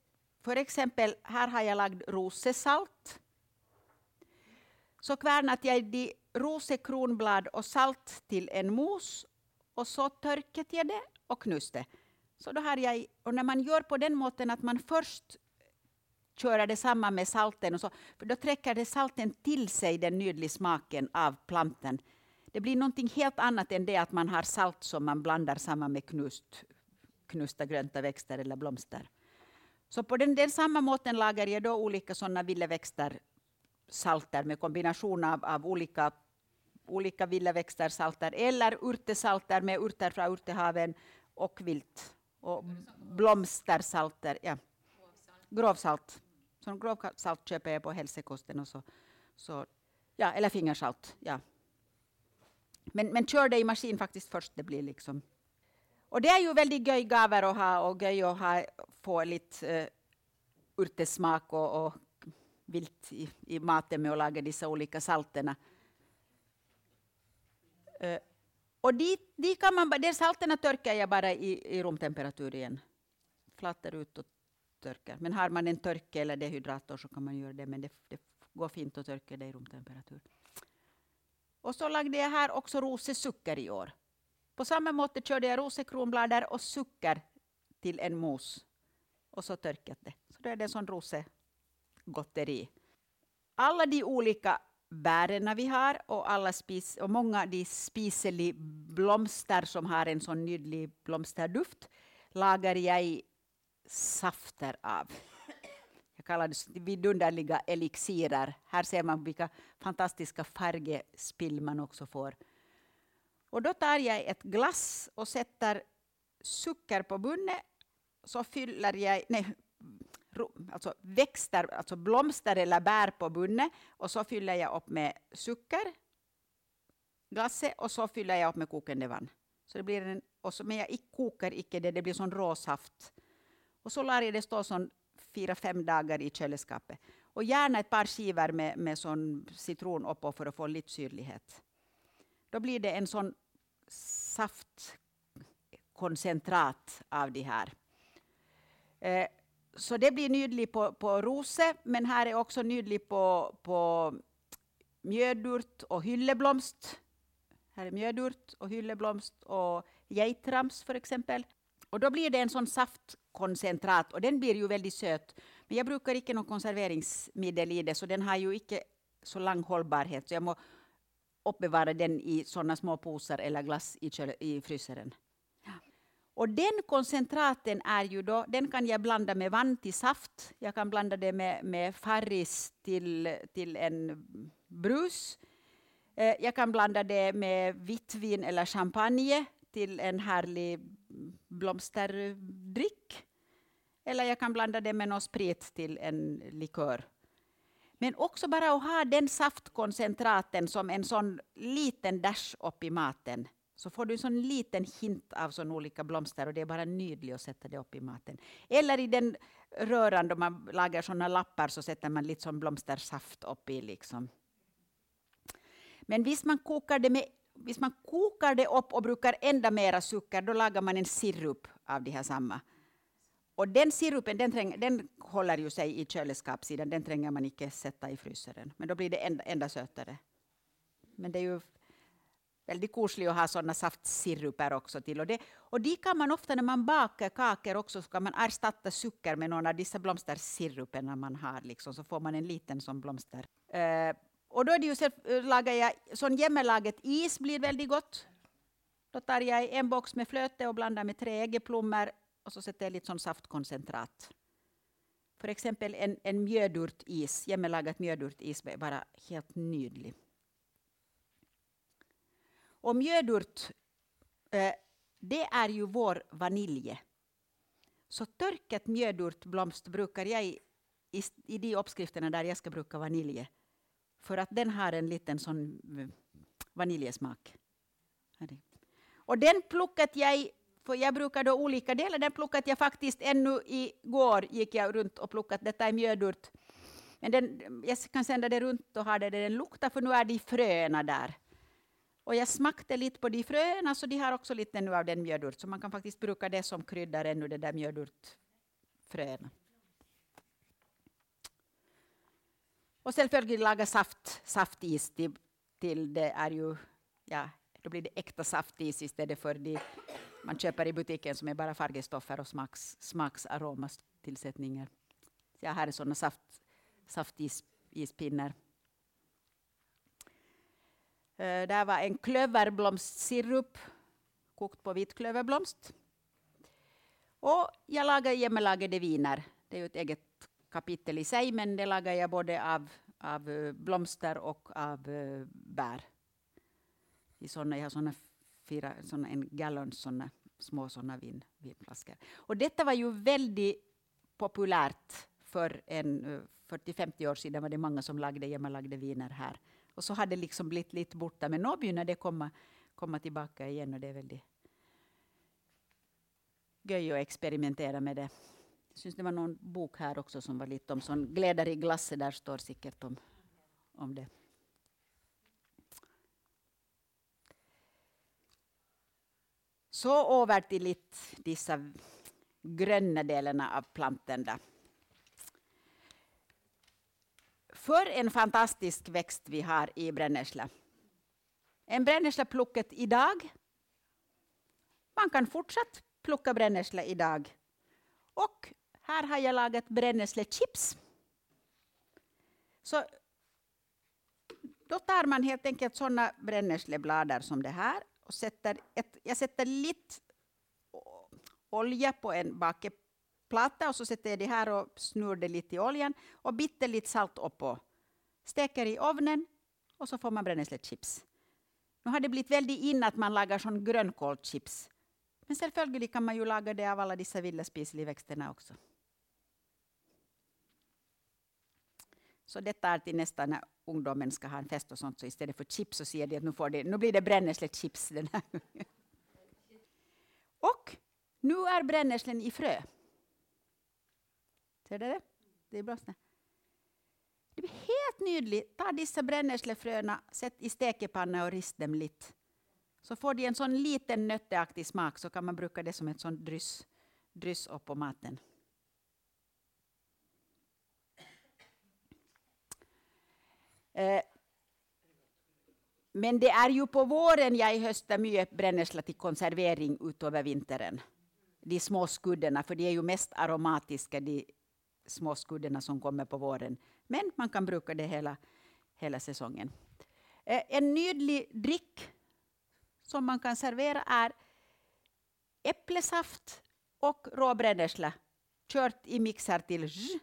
för exempel här har jag lagt rosesalt. Så kvärnat jag de rosekronblad och salt till en mos och så torkat jag det och knuste. Så då har jag, och när man gör på den måten att man först köra det samman med salten. Och så, för då träcker det salten till sig den nydliga smaken av planten. Det blir någonting helt annat än det att man har salt som man blandar samman med knust, knusta grönta växter eller blomster. Så på den, den samma måten lagar jag då olika sådana villeväxter salter med kombination av, av olika, olika villeväxter salter eller urtesalter med urter från urtehaven och vilt. Och blomstersalter. Ja. Grovsalt. Som grovsalt köper jag på hälsokosten. Och så, så, ja, eller fingersalt. Ja. Men, men kör det i maskin faktiskt först. Det blir liksom. Och det är ju väldigt göj gaver att ha och göj att ha, få lite uh, urtesmak och, och vilt i, i maten med att laga dessa olika salterna. Uh, och de, dit kan man, de salterna törkar jag bara i, i rumtemperatur igen. Flattar ut och törkar. Men har man en törke eller dehydrator så kan man göra det, men det, det går fint att törka det i rumtemperatur. Och så lagde jag här också rosesucker i år. På samma måte körde jag rosekronblader och socker till en mos. Och så törkat det. Så det är det sån rosegotteri. Alla de olika bären vi har och, alla spis, och många de spiselig blomster som har en sån nydlig blomsterduft lagar jag safter av. Jag kallar det vidunderliga elixirer. Här ser man vilka fantastiska färgspill man också får. Och då tar jag ett glass och sätter socker på bunne. Så fyller jag, nej, alltså växter, alltså blomster eller bär på bunne. Och så fyller jag upp med socker, glasse och så fyller jag upp med kokande vatten. Så det blir en, och så, men jag kokar icke det, det blir sån råsaft. Och så lär jag det stå sån fyra, fem dagar i kylskåpet. Och gärna ett par skivor med, med sån citron uppå för att få lite syrlighet. Då blir det en sån saftkoncentrat av det här. Eh, så det blir nydlig på, på rose, men här är också nydlig på, på mjödurt och hylleblomst. Här är mjödurt och hylleblomst och geitrams för exempel. Och då blir det en sån saftkoncentrat och den blir ju väldigt söt. Men jag brukar inte någon konserveringsmedel i det, så den har ju inte så lång hållbarhet. Så jag må uppbevara den i såna små påsar eller glass i, i fryseren. Och den koncentraten är ju då, den kan jag blanda med vann till saft. Jag kan blanda det med, med farris till, till en brus. Eh, jag kan blanda det med vitt vin eller champagne till en härlig blomsterdryck. Eller jag kan blanda det med någon sprit till en likör. Men också bara att ha den saftkoncentraten som en sån liten dash upp i maten. Så får du en sån liten hint av sån olika blomster och det är bara nydligt att sätta det upp i maten. Eller i den röran då man lagar såna lappar så sätter man lite sån blomstersaft upp i. Liksom. Men visst man kokar det med Visst man kokar det upp och brukar ända mera socker, då lagar man en sirup av de här samma. Och den sirupen den, träng, den håller ju sig i kylskåpssidan, den tränger man inte sätta i frysaren. Men då blir det ända, ända sötare. Men det är ju väldigt kuslig att ha sådana saftsiruper också till. Och, det, och de kan man ofta när man bakar kakor också, så kan man ersätta socker med någon av dessa blomstersiruperna man har, liksom, så får man en liten sån blomster. Eh, och då är det ju så, eh, lagar jag, sån hemmalaget is blir väldigt gott. Då tar jag en box med flöte och blandar med tre äggeplommor och så sätter jag lite sån saftkoncentrat. För exempel en, en mjödurtis, hemmalagat mjödurtis är bara helt nydlig. Och mjödurt, eh, det är ju vår vanilje. Så törkat mjödurtblomst brukar jag i, i, i de uppskrifterna där jag ska bruka vanilje. För att den har en liten sån eh, vaniljesmak. Och den plockat jag för jag brukar då olika delar. Den plockade jag faktiskt ännu igår. gick jag runt och plockat. Detta är mjödurt. Men den, jag kan sända det runt och ha det där den luktar, för nu är de fröna där. Och jag smakade lite på de fröna, så de har också lite nu av den mjödurt. Så man kan faktiskt bruka det som kryddar ännu, det där mjödurtfröna. Och självklart laga saft, saftis till, till det är ju, ja, då blir det äkta saftis istället för det man köper i butiken som är bara färgstoffer och smaks, smaksaromatillsättningar. Så jag har sådana saft, saftispinnar. Eh, Där var en klöverblomstsirup kokt på vitklöverblomst. Och jag lagade hemmalagade viner. Det är ju ett eget kapitel i sig, men det lagar jag både av, av eh, blomster och av eh, bär. I såna, jag har såna fyra, såna, en gallon såna små såna vin, vinflaskor. Och detta var ju väldigt populärt för en 40-50 år sedan var det många som lagde hemmalagda viner här. Och så hade det liksom blivit lite borta, men nu börjar det komma, komma tillbaka igen och det är väldigt göj att experimentera med det. Jag syns det var någon bok här också som var lite om sån glädjer i glass, där står säkert om, om det. Så över till lite dessa gröna delarna av plantan. För en fantastisk växt vi har i brännässla. En brännässla plockad idag. Man kan fortsatt plocka brännässla idag. Och här har jag lagat brännässlechips. Så då tar man helt enkelt sådana brännässleblader som det här och sätter ett, jag sätter lite olja på en platta och så sätter jag det här och snurrar det lite i oljan och biter lite salt uppå. Steker i ugnen och så får man brännässlechips. Nu har det blivit väldigt in att man lagar sån grönkålchips. Men självklart kan man ju laga det av alla dessa vilda växterna också. Så detta är till nästa när ungdomen ska ha en fest och sånt, så istället för chips så säger de att nu, får det, nu blir det brännässlechips den här Och nu är brännässlen i frö. Ser du det? Det är bra. Det blir helt nydligt. Ta dessa brännässlefröna, sätt i stekepanna och rist dem lite. Så får de en sån liten nötteaktig smak så kan man bruka det som ett sånt dryss, dryss upp på maten. Eh, men det är ju på våren jag höstar mycket brännässla till konservering utöver vintern. De små skuddarna, för de är ju mest aromatiska, de småskuddarna som kommer på våren. Men man kan bruka det hela, hela säsongen. Eh, en nydlig dryck som man kan servera är äpplesaft och råbrännässla kört i mixer till zzz.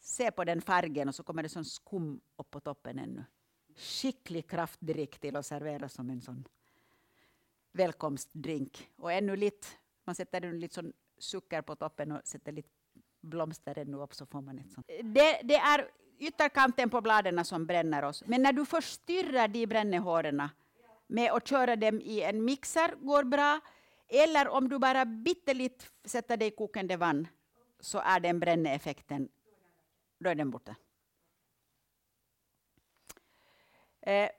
Se på den färgen och så kommer det sån skum upp på toppen ännu. Skicklig kraftdryck till att servera som en sån välkomstdrink. Och ännu lite, man sätter lite sån socker på toppen och sätter lite blomster nu upp så får man ett sånt. Eh, det, det är ytterkanten på bladen som bränner oss. Men när du förstyrrar de brännehåren med att köra dem i en mixer går bra. Eller om du bara bitterligt sätter det i kokande vatten så är den bränneeffekten, då är den borta. Eh,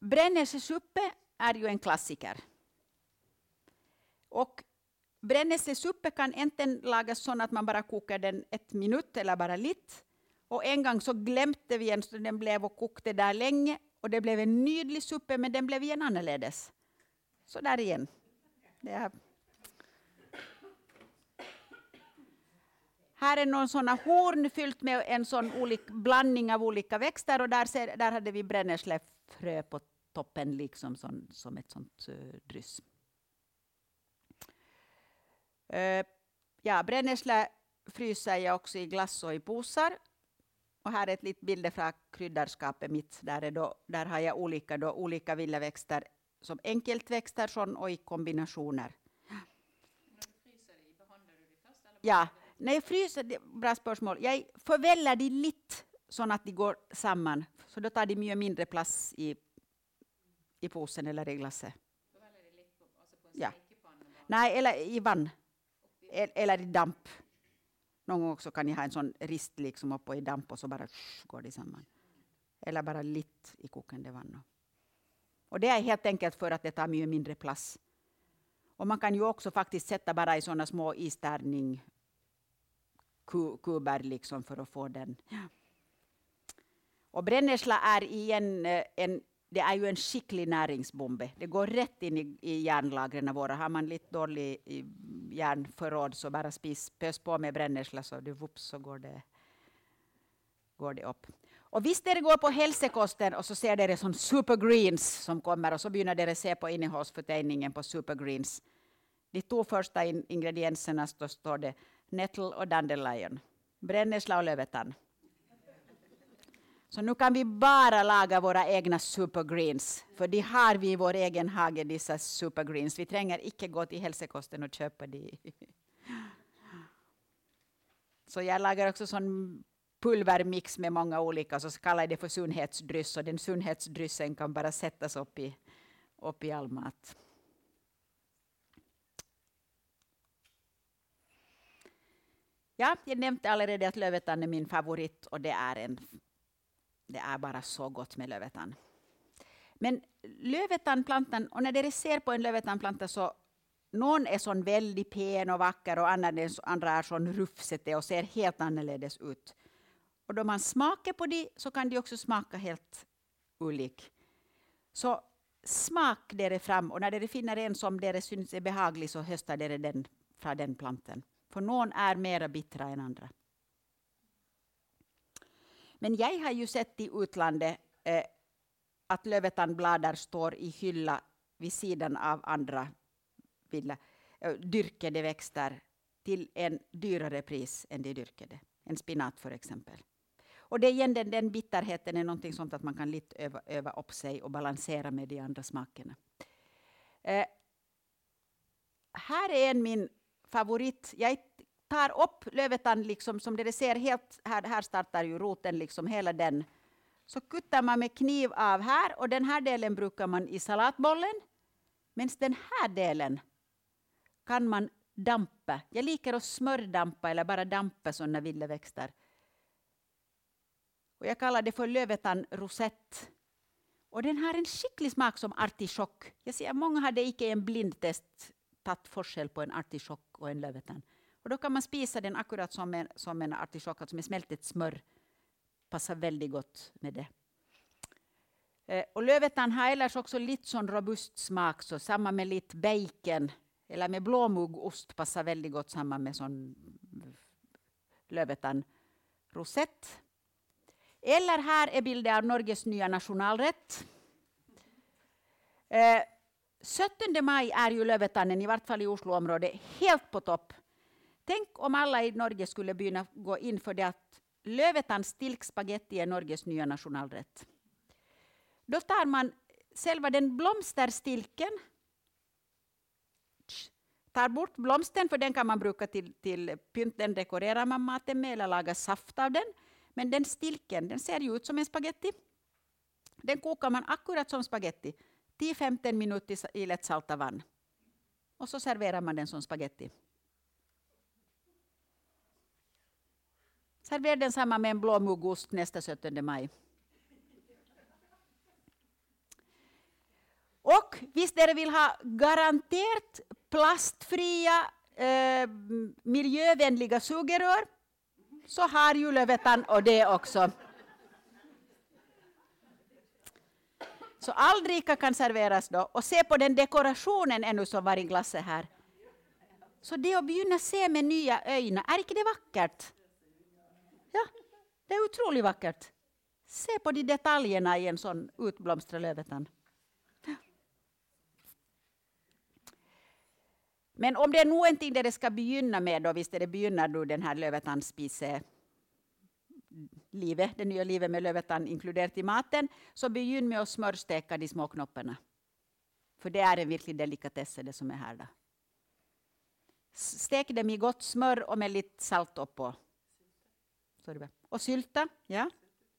Brännässelsuppe är ju en klassiker. Och brännässelsuppe kan inte lagas så att man bara kokar den ett minut eller bara lite. Och en gång så glömde vi en, så den blev och kokte där länge och det blev en nydlig suppe, men den blev igen annorledes. Så där igen. Det Här är någon såna horn fyllt med en sån olik, blandning av olika växter och där, ser, där hade vi brännässlefrö på toppen liksom som, som ett sånt eh, uh, dryss. Ja, brännässla fryser jag också i glass och i påsar. Och här är ett litet bilder från kryddarskapet mitt. Där, är då, där har jag olika, då, olika villaväxter som enkeltväxter och i kombinationer. Ja, när jag fryser, bra spörsmål. Jag förväller de lite så att de går samman. Så då tar de mycket mindre plats i, i påsen eller i glaset. Ja. Nej, eller i vann. Eller i damp. Någon gång också kan ni ha en sån rist liksom uppe i damp och så bara shh, går det samman. Eller bara lite i kokande vatten. Och det är helt enkelt för att det tar mycket mindre plats. Och man kan ju också faktiskt sätta bara i sådana små istärning kuber liksom för att få den. Och brännässla är igen en, eh, det är ju en skicklig näringsbombe. Det går rätt in i, i järnlagren våra. Har man lite dålig järnförråd så bara spis, pös på med brännässla så det whoops, så går det, går det upp. Och visst när det går på hälsokosten och så ser det som supergreens som kommer och så börjar det se på innehållsförteckningen på supergreens. De två första in, ingredienserna så står det nettle och dandelion, brännässla och lövetann. Så nu kan vi bara laga våra egna supergreens, för de har vi i vår egen hage, dessa supergreens. Vi tränger icke gå till hälsokosten och köpa de. Så jag lagar också sån pulvermix med många olika, så kallar jag det för sundhetsdryss, och den sundhetsdryssen kan bara sättas upp i, upp i all mat. Ja, jag nämnde allerede att lövetann är min favorit och det är, en, det är bara så gott med lövetan. Men lövetanplantan, och när ni ser på en lövetanplanta så någon är sån väldigt pen och vacker och andra är sån rufsete och ser helt annorledes ut. Och då man smakar på det så kan de också smaka helt olik. Så smak det fram och när ni finner en som det syns är behaglig så höstar det den från den planten. För någon är mera bittra än andra. Men jag har ju sett i utlandet eh, att lövetandbladar står i hylla vid sidan av andra villa, eh, dyrkade växter till en dyrare pris än de dyrkade. En spinat för exempel. Och det är igen den, den bitterheten är någonting sånt att man kan lite öva, öva upp sig och balansera med de andra smakerna. Eh, här är en min favorit. Jag tar upp lövetan, liksom som det ser helt, här, här startar ju roten liksom hela den. Så kuttar man med kniv av här och den här delen brukar man i salatbollen. Men den här delen kan man dampa. Jag liker att smördampa eller bara dampa sådana villeväxter. Och jag kallar det för lövetan rosett. Och den har en skicklig smak som artichock. Jag ser många hade icke en blindtest tagit forskel på en artichock och en lövetan. Och då kan man spisa den akkurat som en, som en artichock, alltså med smältet smör. Passar väldigt gott med det. Eh, och lövetan har annars också lite sån robust smak, så samma med lite bacon eller med blåmuggost passar väldigt gott samman med sån lövetan rosett. Eller här är bilder av Norges nya nationalrätt. Eh, 17 maj är ju Lövetannen, i vart fall i Osloområdet, helt på topp. Tänk om alla i Norge skulle börja gå in för det att Lövetans stilkspagetti är Norges nya nationalrätt. Då tar man själva den blomsterstilken, tar bort blomsten, för den kan man bruka till, till pynt, den dekorerar man maten med eller lagar saft av den. Men den stilken den ser ju ut som en spagetti. Den kokar man akkurat som spagetti, 10-15 minuter i lättsalta vann. Och så serverar man den som spagetti. Servera den samma med en blåmuggost nästa 17 maj. Och visst där vill ha garanterat plastfria, eh, miljövänliga sugerör, så har ju Lövetan och det också. Så all dricka kan serveras då. Och se på den dekorationen ännu som var i glaset här. Så det att begynna se med nya ögon, är inte det vackert? Ja, det är otroligt vackert. Se på de detaljerna i en sån utblomstrad lövetann. Men om det är någonting det ska begynna med, då, visst är det begynnar nu den här lövetandspise livet, det nya livet med lövetan inkluderat i maten, så begynn med att smörsteka de små knopparna. För det är en verklig delikatess det som är här. Då. Stek dem i gott smör och med lite salt uppå. Och sylta. Ja.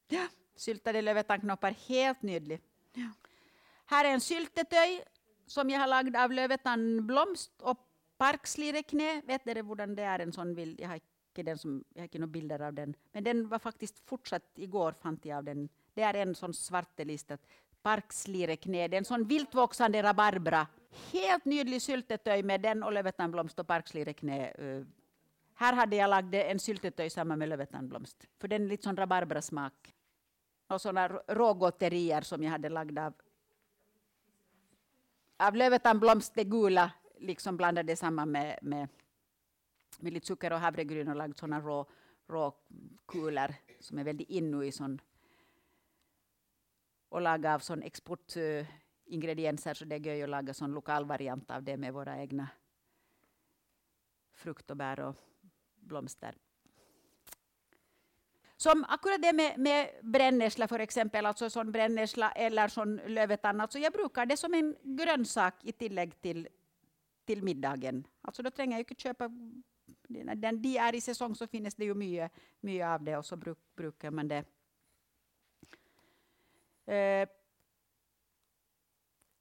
Ja. Syltade lövetannknoppar, helt nydlig. Ja. Här är en syltetöj som jag har lagd av lövetannblomst och parkslireknä. Vet ni hur det är? En sån bild. Jag har inte, den som, jag har inte några bilder av den. Men den var faktiskt fortsatt igår, fann jag av den. Det är en sån svartelistad parkslireknä. Det är en sån viltvoxande rabarbra. Helt nydlig syltetöj med den och lövetannblomst och parkslireknä. Uh, här hade jag lagt en syltetöj samman med lövetandblomst. För den är lite sån rabarbrasmak. Och såna rågotterier som jag hade lagt av av lövetandblomst, det gula, liksom blandade samman med, med, med lite socker och havregryn och lagt såna rå, råkulor som är väldigt inne i sån och laga av sån exportingredienser så det är göj att laga sån lokal variant av det med våra egna frukt och bär och blomster. Som akkurat det med, med brännässla för exempel, alltså sån brännässla eller sån lövetann, alltså jag brukar det som en grönsak i tillägg till, till middagen. Alltså då tränger jag inte köpa, när de är i säsong så finns det ju mycket, mycket av det och så bruk, brukar man det. Eh,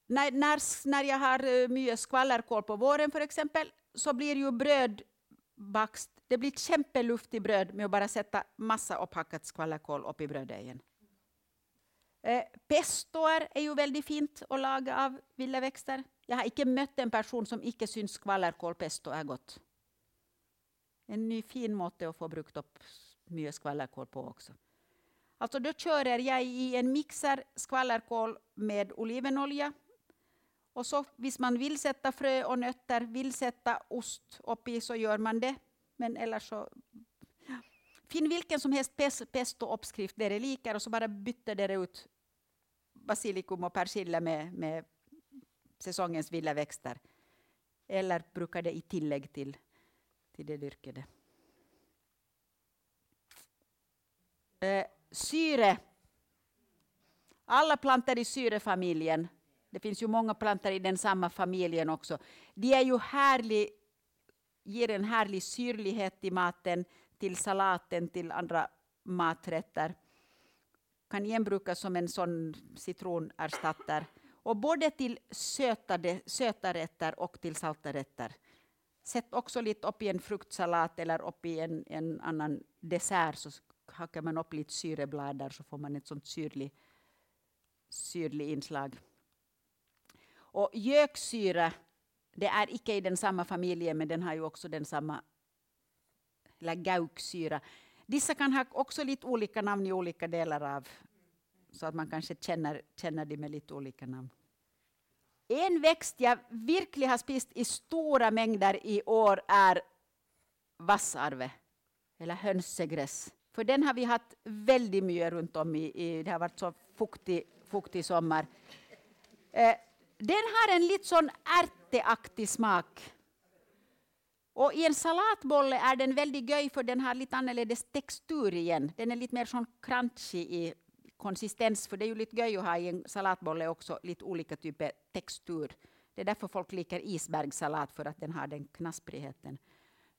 när, när, när jag har eh, mycket skvallerkål på våren för exempel, så blir ju bröd bakst. Det blir kämpeluftigt bröd med att bara sätta massa upphackat skvallerkål upp i bröddegen. Eh, pestoer är ju väldigt fint att laga av vilda växter. Jag har inte mött en person som inte syns skvallerkålpesto är gott. En ny fin måte att få brukt upp mycket skvallerkål på också. Alltså då kör jag i en mixer skvallerkål med olivenolja. Och så, om man vill sätta frö och nötter, vill sätta ost upp i, så gör man det. Men eller så... Ja. Finn vilken som helst pesto-uppskrift där det likar och så bara bytte det ut basilikum och persilja med, med säsongens vilda växter. Eller brukar det i tillägg till, till det dyrkade. Eh, syre. Alla planter i syrefamiljen, det finns ju många planter i den samma familjen också, de är ju härlig, ger en härlig syrlighet i maten, till salaten, till andra maträtter. Kan igen brukas som en sån citronerstatter. Och både till sötade, söta rätter och till salta rätter. Sätt också lite upp i en fruktsalat eller upp i en, en annan dessert så hackar man upp lite syreblad där så får man ett sånt syrligt syrlig inslag. Och göksyra, det är icke i den samma familjen men den har ju också den samma, eller gauksyra. Dessa kan ha också lite olika namn i olika delar av, så att man kanske känner, känner dem med lite olika namn. En växt jag verkligen har spist i stora mängder i år är vassarve, eller hönsegräs. För den har vi haft väldigt mycket runt om i, i det har varit så fuktig, fuktig sommar. Eh, den har en lite sån ärteaktig smak. Och i en salatbolle är den väldigt göj för den har lite annorledes textur igen. Den är lite mer sån crunchy i konsistens, för det är ju lite göj att ha i en salatbolle också lite olika typer textur. Det är därför folk liker isbergssalat, för att den har den knasprigheten.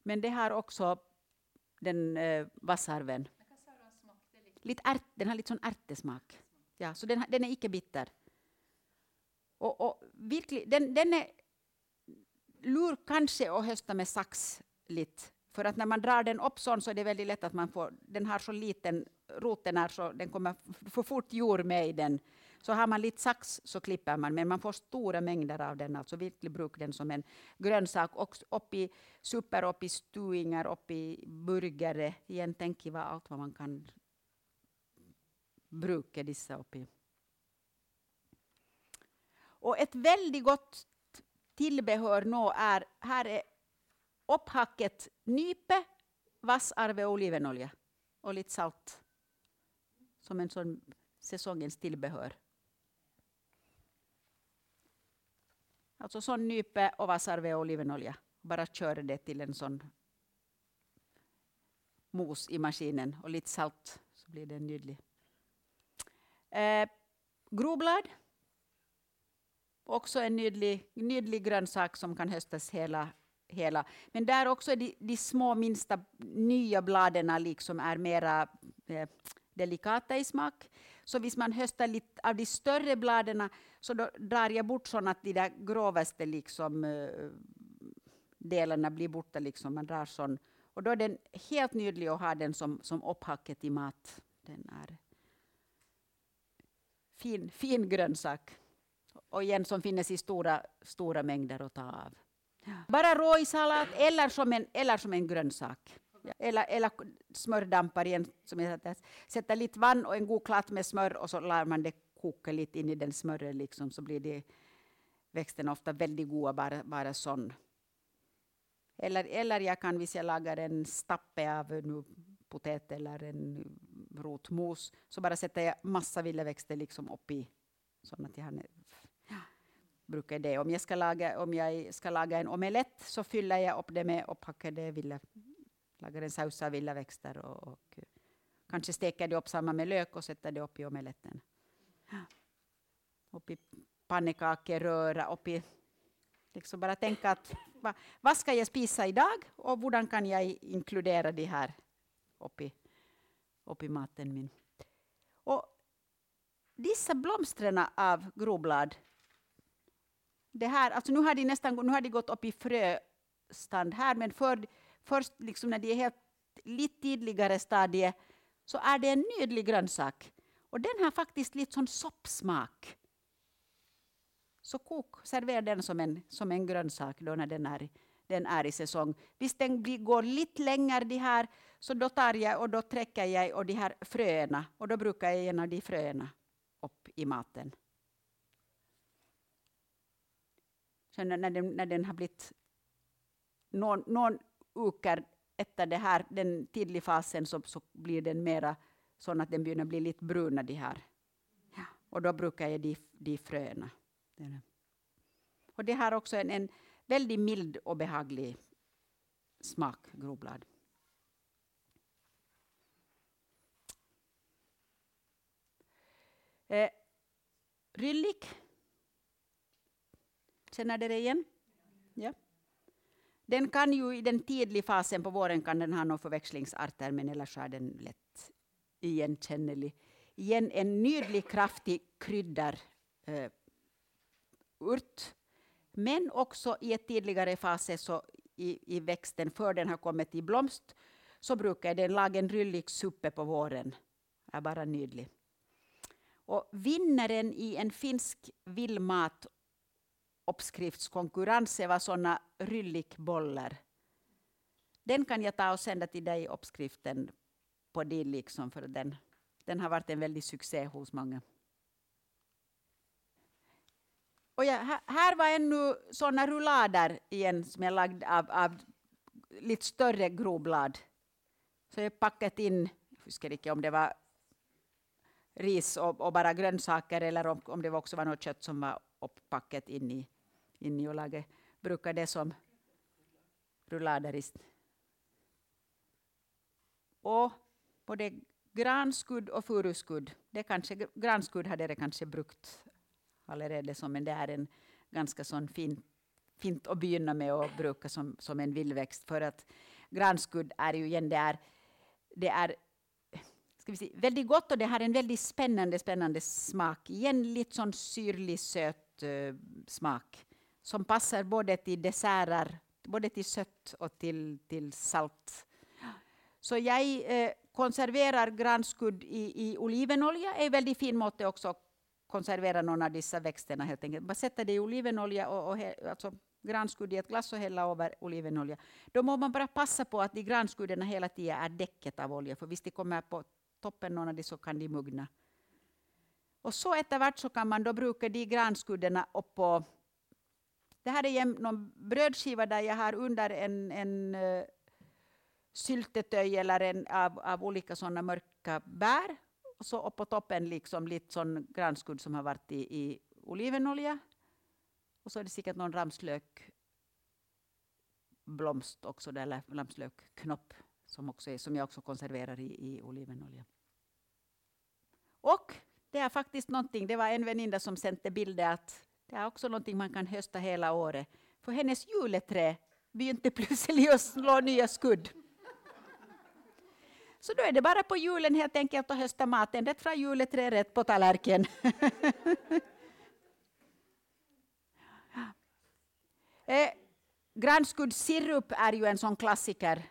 Men det har också den eh, vassarven. Lite ärt, den har lite sån ärtesmak. Ja, så den, den är icke bitter. Och, och virkelig, den, den är lur kanske att hösta med sax lite. För att när man drar den upp sån så är det väldigt lätt att man får, den har så liten, roten är så, den kommer för fort jord med i den. Så har man lite sax så klipper man, men man får stora mängder av den. Alltså virklig bruk den som en grönsak. Och upp i super, upp i stuingar, upp i burgare. Igen tänk vad allt vad man kan bruka dessa upp i. Och ett väldigt gott tillbehör nå är, här är upphacket nype, vassarve och olivenolja och lite salt. Som en sån säsongens tillbehör. Alltså sån nype och vassarve och olivenolja. Bara kör det till en sån mos i maskinen och lite salt så blir den nydlig. Eh, groblad Också en nydlig, nydlig grönsak som kan höstas hela, hela. Men där också de, de små minsta nya bladen liksom är mera eh, delikata i smak. Så om man höstar lite av de större bladen så då drar jag bort så att de där grovaste liksom, eh, delarna blir borta. Liksom. Man drar sån. Och då är den helt nydlig att ha den som, som upphacket i mat. Den är fin, fin grönsak och igen som finns i stora, stora mängder att ta av. Bara rå eller som en, eller som en grönsak. Eller, eller smördampar igen. Som jag sätter, sätter lite vatten och en god klatt med smör och så lär man det koka lite in i den smöret liksom, så blir det växten ofta väldigt goda bara, bara sån. Eller, eller jag kan, om jag lagar en stappe av nu, potet eller en rotmos, så bara sätter jag massa villaväxter liksom upp i, så att jag har brukar det. Om jag ska laga, om jag ska laga en omelett så fyller jag upp det med upphackade villa, lagar en saus av villaväxter och, och kanske steker det upp samma med lök och sätter det upp i omeletten. Upp i pannekakor, röra, upp i... Liksom bara tänka att va, vad ska jag spisa idag och hur kan jag inkludera det här upp i, upp i maten min. Och dessa blomstren av groblad det här, alltså nu har de nästan nu har de gått upp i fröstand här, men för, först liksom när de är helt lite tidigare stadie så är det en nydlig grönsak. Och den har faktiskt lite sån soppsmak. Så kok, servera den som en, som en grönsak då när den är, den är i säsong. Visst den går lite längre de här, så då tar jag och då träcker jag och de här fröna och då brukar jag ge de fröna upp i maten. Sen när den, när den har blivit någon, någon uker efter det här, den tidiga fasen så, så blir den mera så att den börjar bli lite bruna. De här. Ja. Och då brukar jag de, de fröna. Och det har också en, en väldigt mild och behaglig smak, groblad. Eh, ryllik Känner ni det igen? Ja. Den kan ju i den tidiga fasen på våren kan den ha några förväxlingsarter, men annars är den lätt igenkännlig. Igen en nydlig, kraftig kryddarurt. eh, urt. Men också i ett tidigare fas så i, i växten, för den har kommit i blomst, så brukar den laga en ryllig suppe på våren. är bara nydlig. Och vinnaren i en finsk vildmat uppskriftskonkurrens var sådana ryllikbollar. Den kan jag ta och sända till dig, uppskriften på din, liksom, för den, den har varit en väldig succé hos många. Och ja, här var ännu sådana rullader igen som jag lagd av, av lite större groblad. Så jag packat in, jag huskar inte om det var ris och, och, bara grönsaker eller om, om det också var något kött som var upppackat in i, in brukar det som rulladerist. Och både granskudd och furuskudd, det kanske, granskudd hade det kanske brukt allerede, men det är en ganska sån fin, fint att begynna med och bruka som, som en vildväxt. För att granskudd är ju igen, det är, det är ska vi se, väldigt gott och det har en väldigt spännande, spännande smak. Igen lite sån syrlig, söt uh, smak som passar både till desserter, både till sött och till, till salt. Så jag eh, konserverar granskudd i, i olivenolja. är väldigt fin måte också konservera någon av dessa växterna helt enkelt. Man sätter det i olivenolja och, och alltså granskudd i ett glas och hälla över olivenolja. Då må man bara passa på att de granskuddarna hela tiden är däcket av olja, för visst de kommer på toppen någon av de så kan de mugna. Och så efterhvert så kan man då bruka de granskuddarna upp på det här är någon brödskiva där jag har under en, en uh, syltetöj eller en, av, av olika sådana mörka bär. Och så upp på toppen liksom lite sån granskudd som har varit i, i olivenolja. Och så är det säkert någon ramslök blomst också, eller ramslökknopp som, också är, som jag också konserverar i, i olivenolja. Och det är faktiskt någonting, det var en väninna som sände bilder att det är också någonting man kan hösta hela året. För hennes juleträ begynte plötsligt att slå nya skudd. Så då är det bara på julen helt enkelt att hösta maten rätt från juleträdet rätt på tallerken. eh, Grannskudssirup är ju en sån klassiker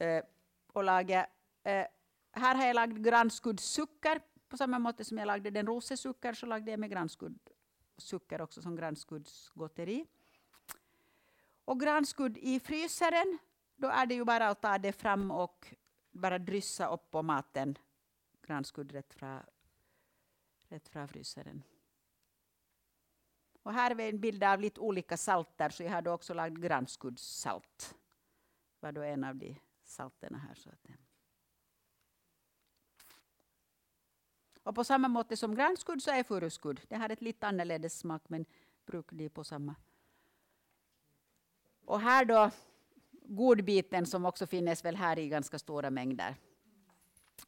eh, att laga. Eh, här har jag lagt grannskuddssocker på samma måte som jag lagde den rosesucker så lagde jag med socker också som grannskuddsgotteri. Och grannskudd i frysaren, då är det ju bara att ta det fram och bara dryssa upp på maten. Granskudd rätt från, rätt från frysaren. Och här är en bild av lite olika salter, så jag har då också lagt granskuddssalt. Det var då en av de salterna här. Så att Och på samma måte som grannskudd så är furuskudd. Det har ett lite annorlunda smak, men brukar de på samma. Och här då godbiten som också finns väl här i ganska stora mängder.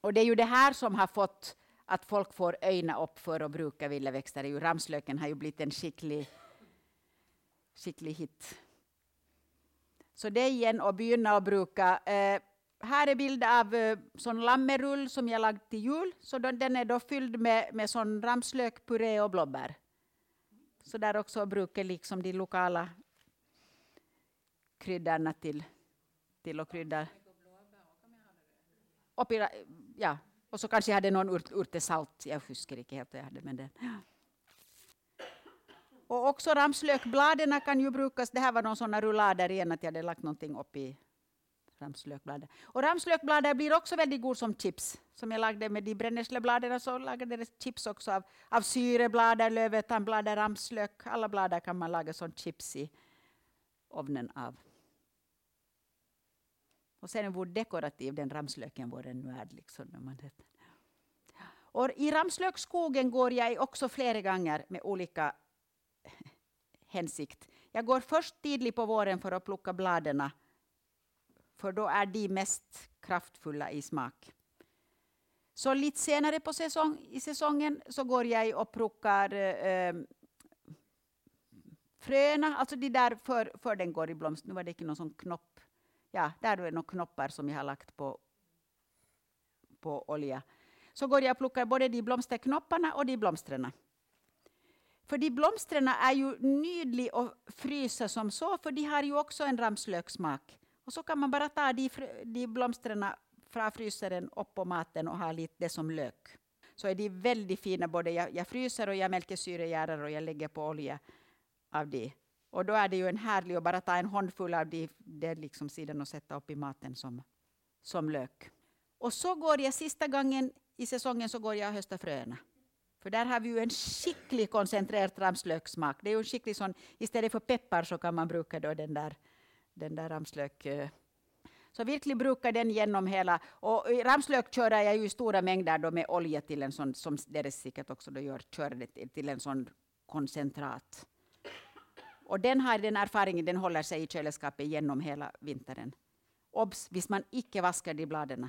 Och det är ju det här som har fått att folk får öjna upp för att bruka vilda växter. Ramslöken har ju blivit en skicklig, skicklig hit. Så det är igen att begynna att bruka. Eh, här är bild av eh, sån lammerull som jag lagt till jul. Så den är då fylld med, med sån ramslökpuré och blåbär. Så där också brukar liksom de lokala kryddorna till, till att krydda. Och, ja, och så kanske jag hade någon urt, urtesalt. Jag huskar inte helt jag hade. Men den. Och också ramslökbladen kan ju brukas. Det här var någon sådana rullader igen, att jag hade lagt någonting upp i ramslökbladet. Och ramslökbladet blir också väldigt god som chips. Som jag lagde med de brännässlebladen så lagade jag chips också av, av syreblader, lövetandblader, ramslök. Alla blader kan man laga som chips i ovnen av. Och sen hur dekorativ den ramslöken var ännu är. Liksom, när man och I ramslöksskogen går jag också flera gånger med olika hänsikt. Jag går först tidigt på våren för att plocka bladen, för då är de mest kraftfulla i smak. Så lite senare på säsong, i säsongen så går jag och plockar eh, fröna, alltså de där för, för den går i blomst. Nu var det inte någon sån knopp. Ja, där är några knoppar som jag har lagt på, på olja. Så går jag och plockar både de blomsterknopparna och de blomstren. För de blomstren är ju nydliga att frysa som så, för de har ju också en ramslökssmak. Och så kan man bara ta de, de blomstren från frysaren upp på maten och ha lite det som lök. Så är de väldigt fina. Både jag, jag fryser och jag mälkesyrejärar och jag lägger på olja av det. Och då är det ju en härlig att bara ta en handfull av de, det liksom sidan och sätta upp i maten som, som lök. Och så går jag sista gången i säsongen så går jag och höstar fröna. För där har vi ju en skicklig koncentrerad ramslökssmak. Det är ju en skicklig sån, istället för peppar så kan man bruka då den där, den där ramslök. Eh, så verkligen brukar den genom hela. Och ramslök kör jag ju i stora mängder då med olja till en sån, som deras säkert också då gör, kör det till, till en sån koncentrat. Och den har den erfaringen, den håller sig i kylskåpet genom hela vintern. Obs, visst man icke vaskar de bladen.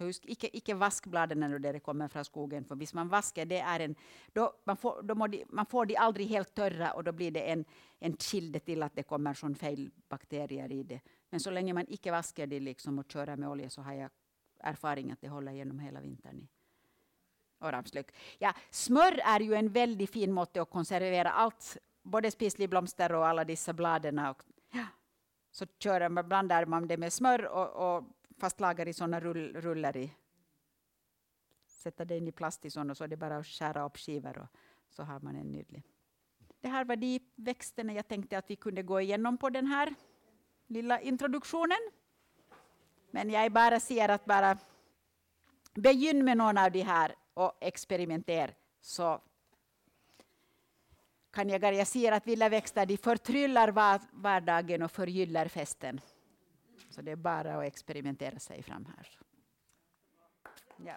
Så husk, icke, icke vask bladen när det kommer från skogen, för visst man vaskar, det är en, då, man, får, då de, man får de aldrig helt torra och då blir det en, en kilde till att det kommer sån fel bakterier i det. Men så länge man icke vaskar det liksom och kör med olja så har jag erfaring att det håller genom hela vintern. Och Ja, smör är ju en väldigt fin måte att konservera allt, både spisligblomster och alla dessa bladen. Och, ja. Så kör man, blandar man det med smör och, och fast lagar i sådana rull, rullar i. Sätta det in i plast i sådana, så är det bara att skära upp skivor och så har man en nydlig. Det här var de växterna jag tänkte att vi kunde gå igenom på den här lilla introduktionen. Men jag bara säger att bara begynn med någon av de här och experimentera så kan jag, jag ser att vilda växter de förtryllar vardagen och förgyllar festen. Så det är bara att experimentera sig fram här. Ja,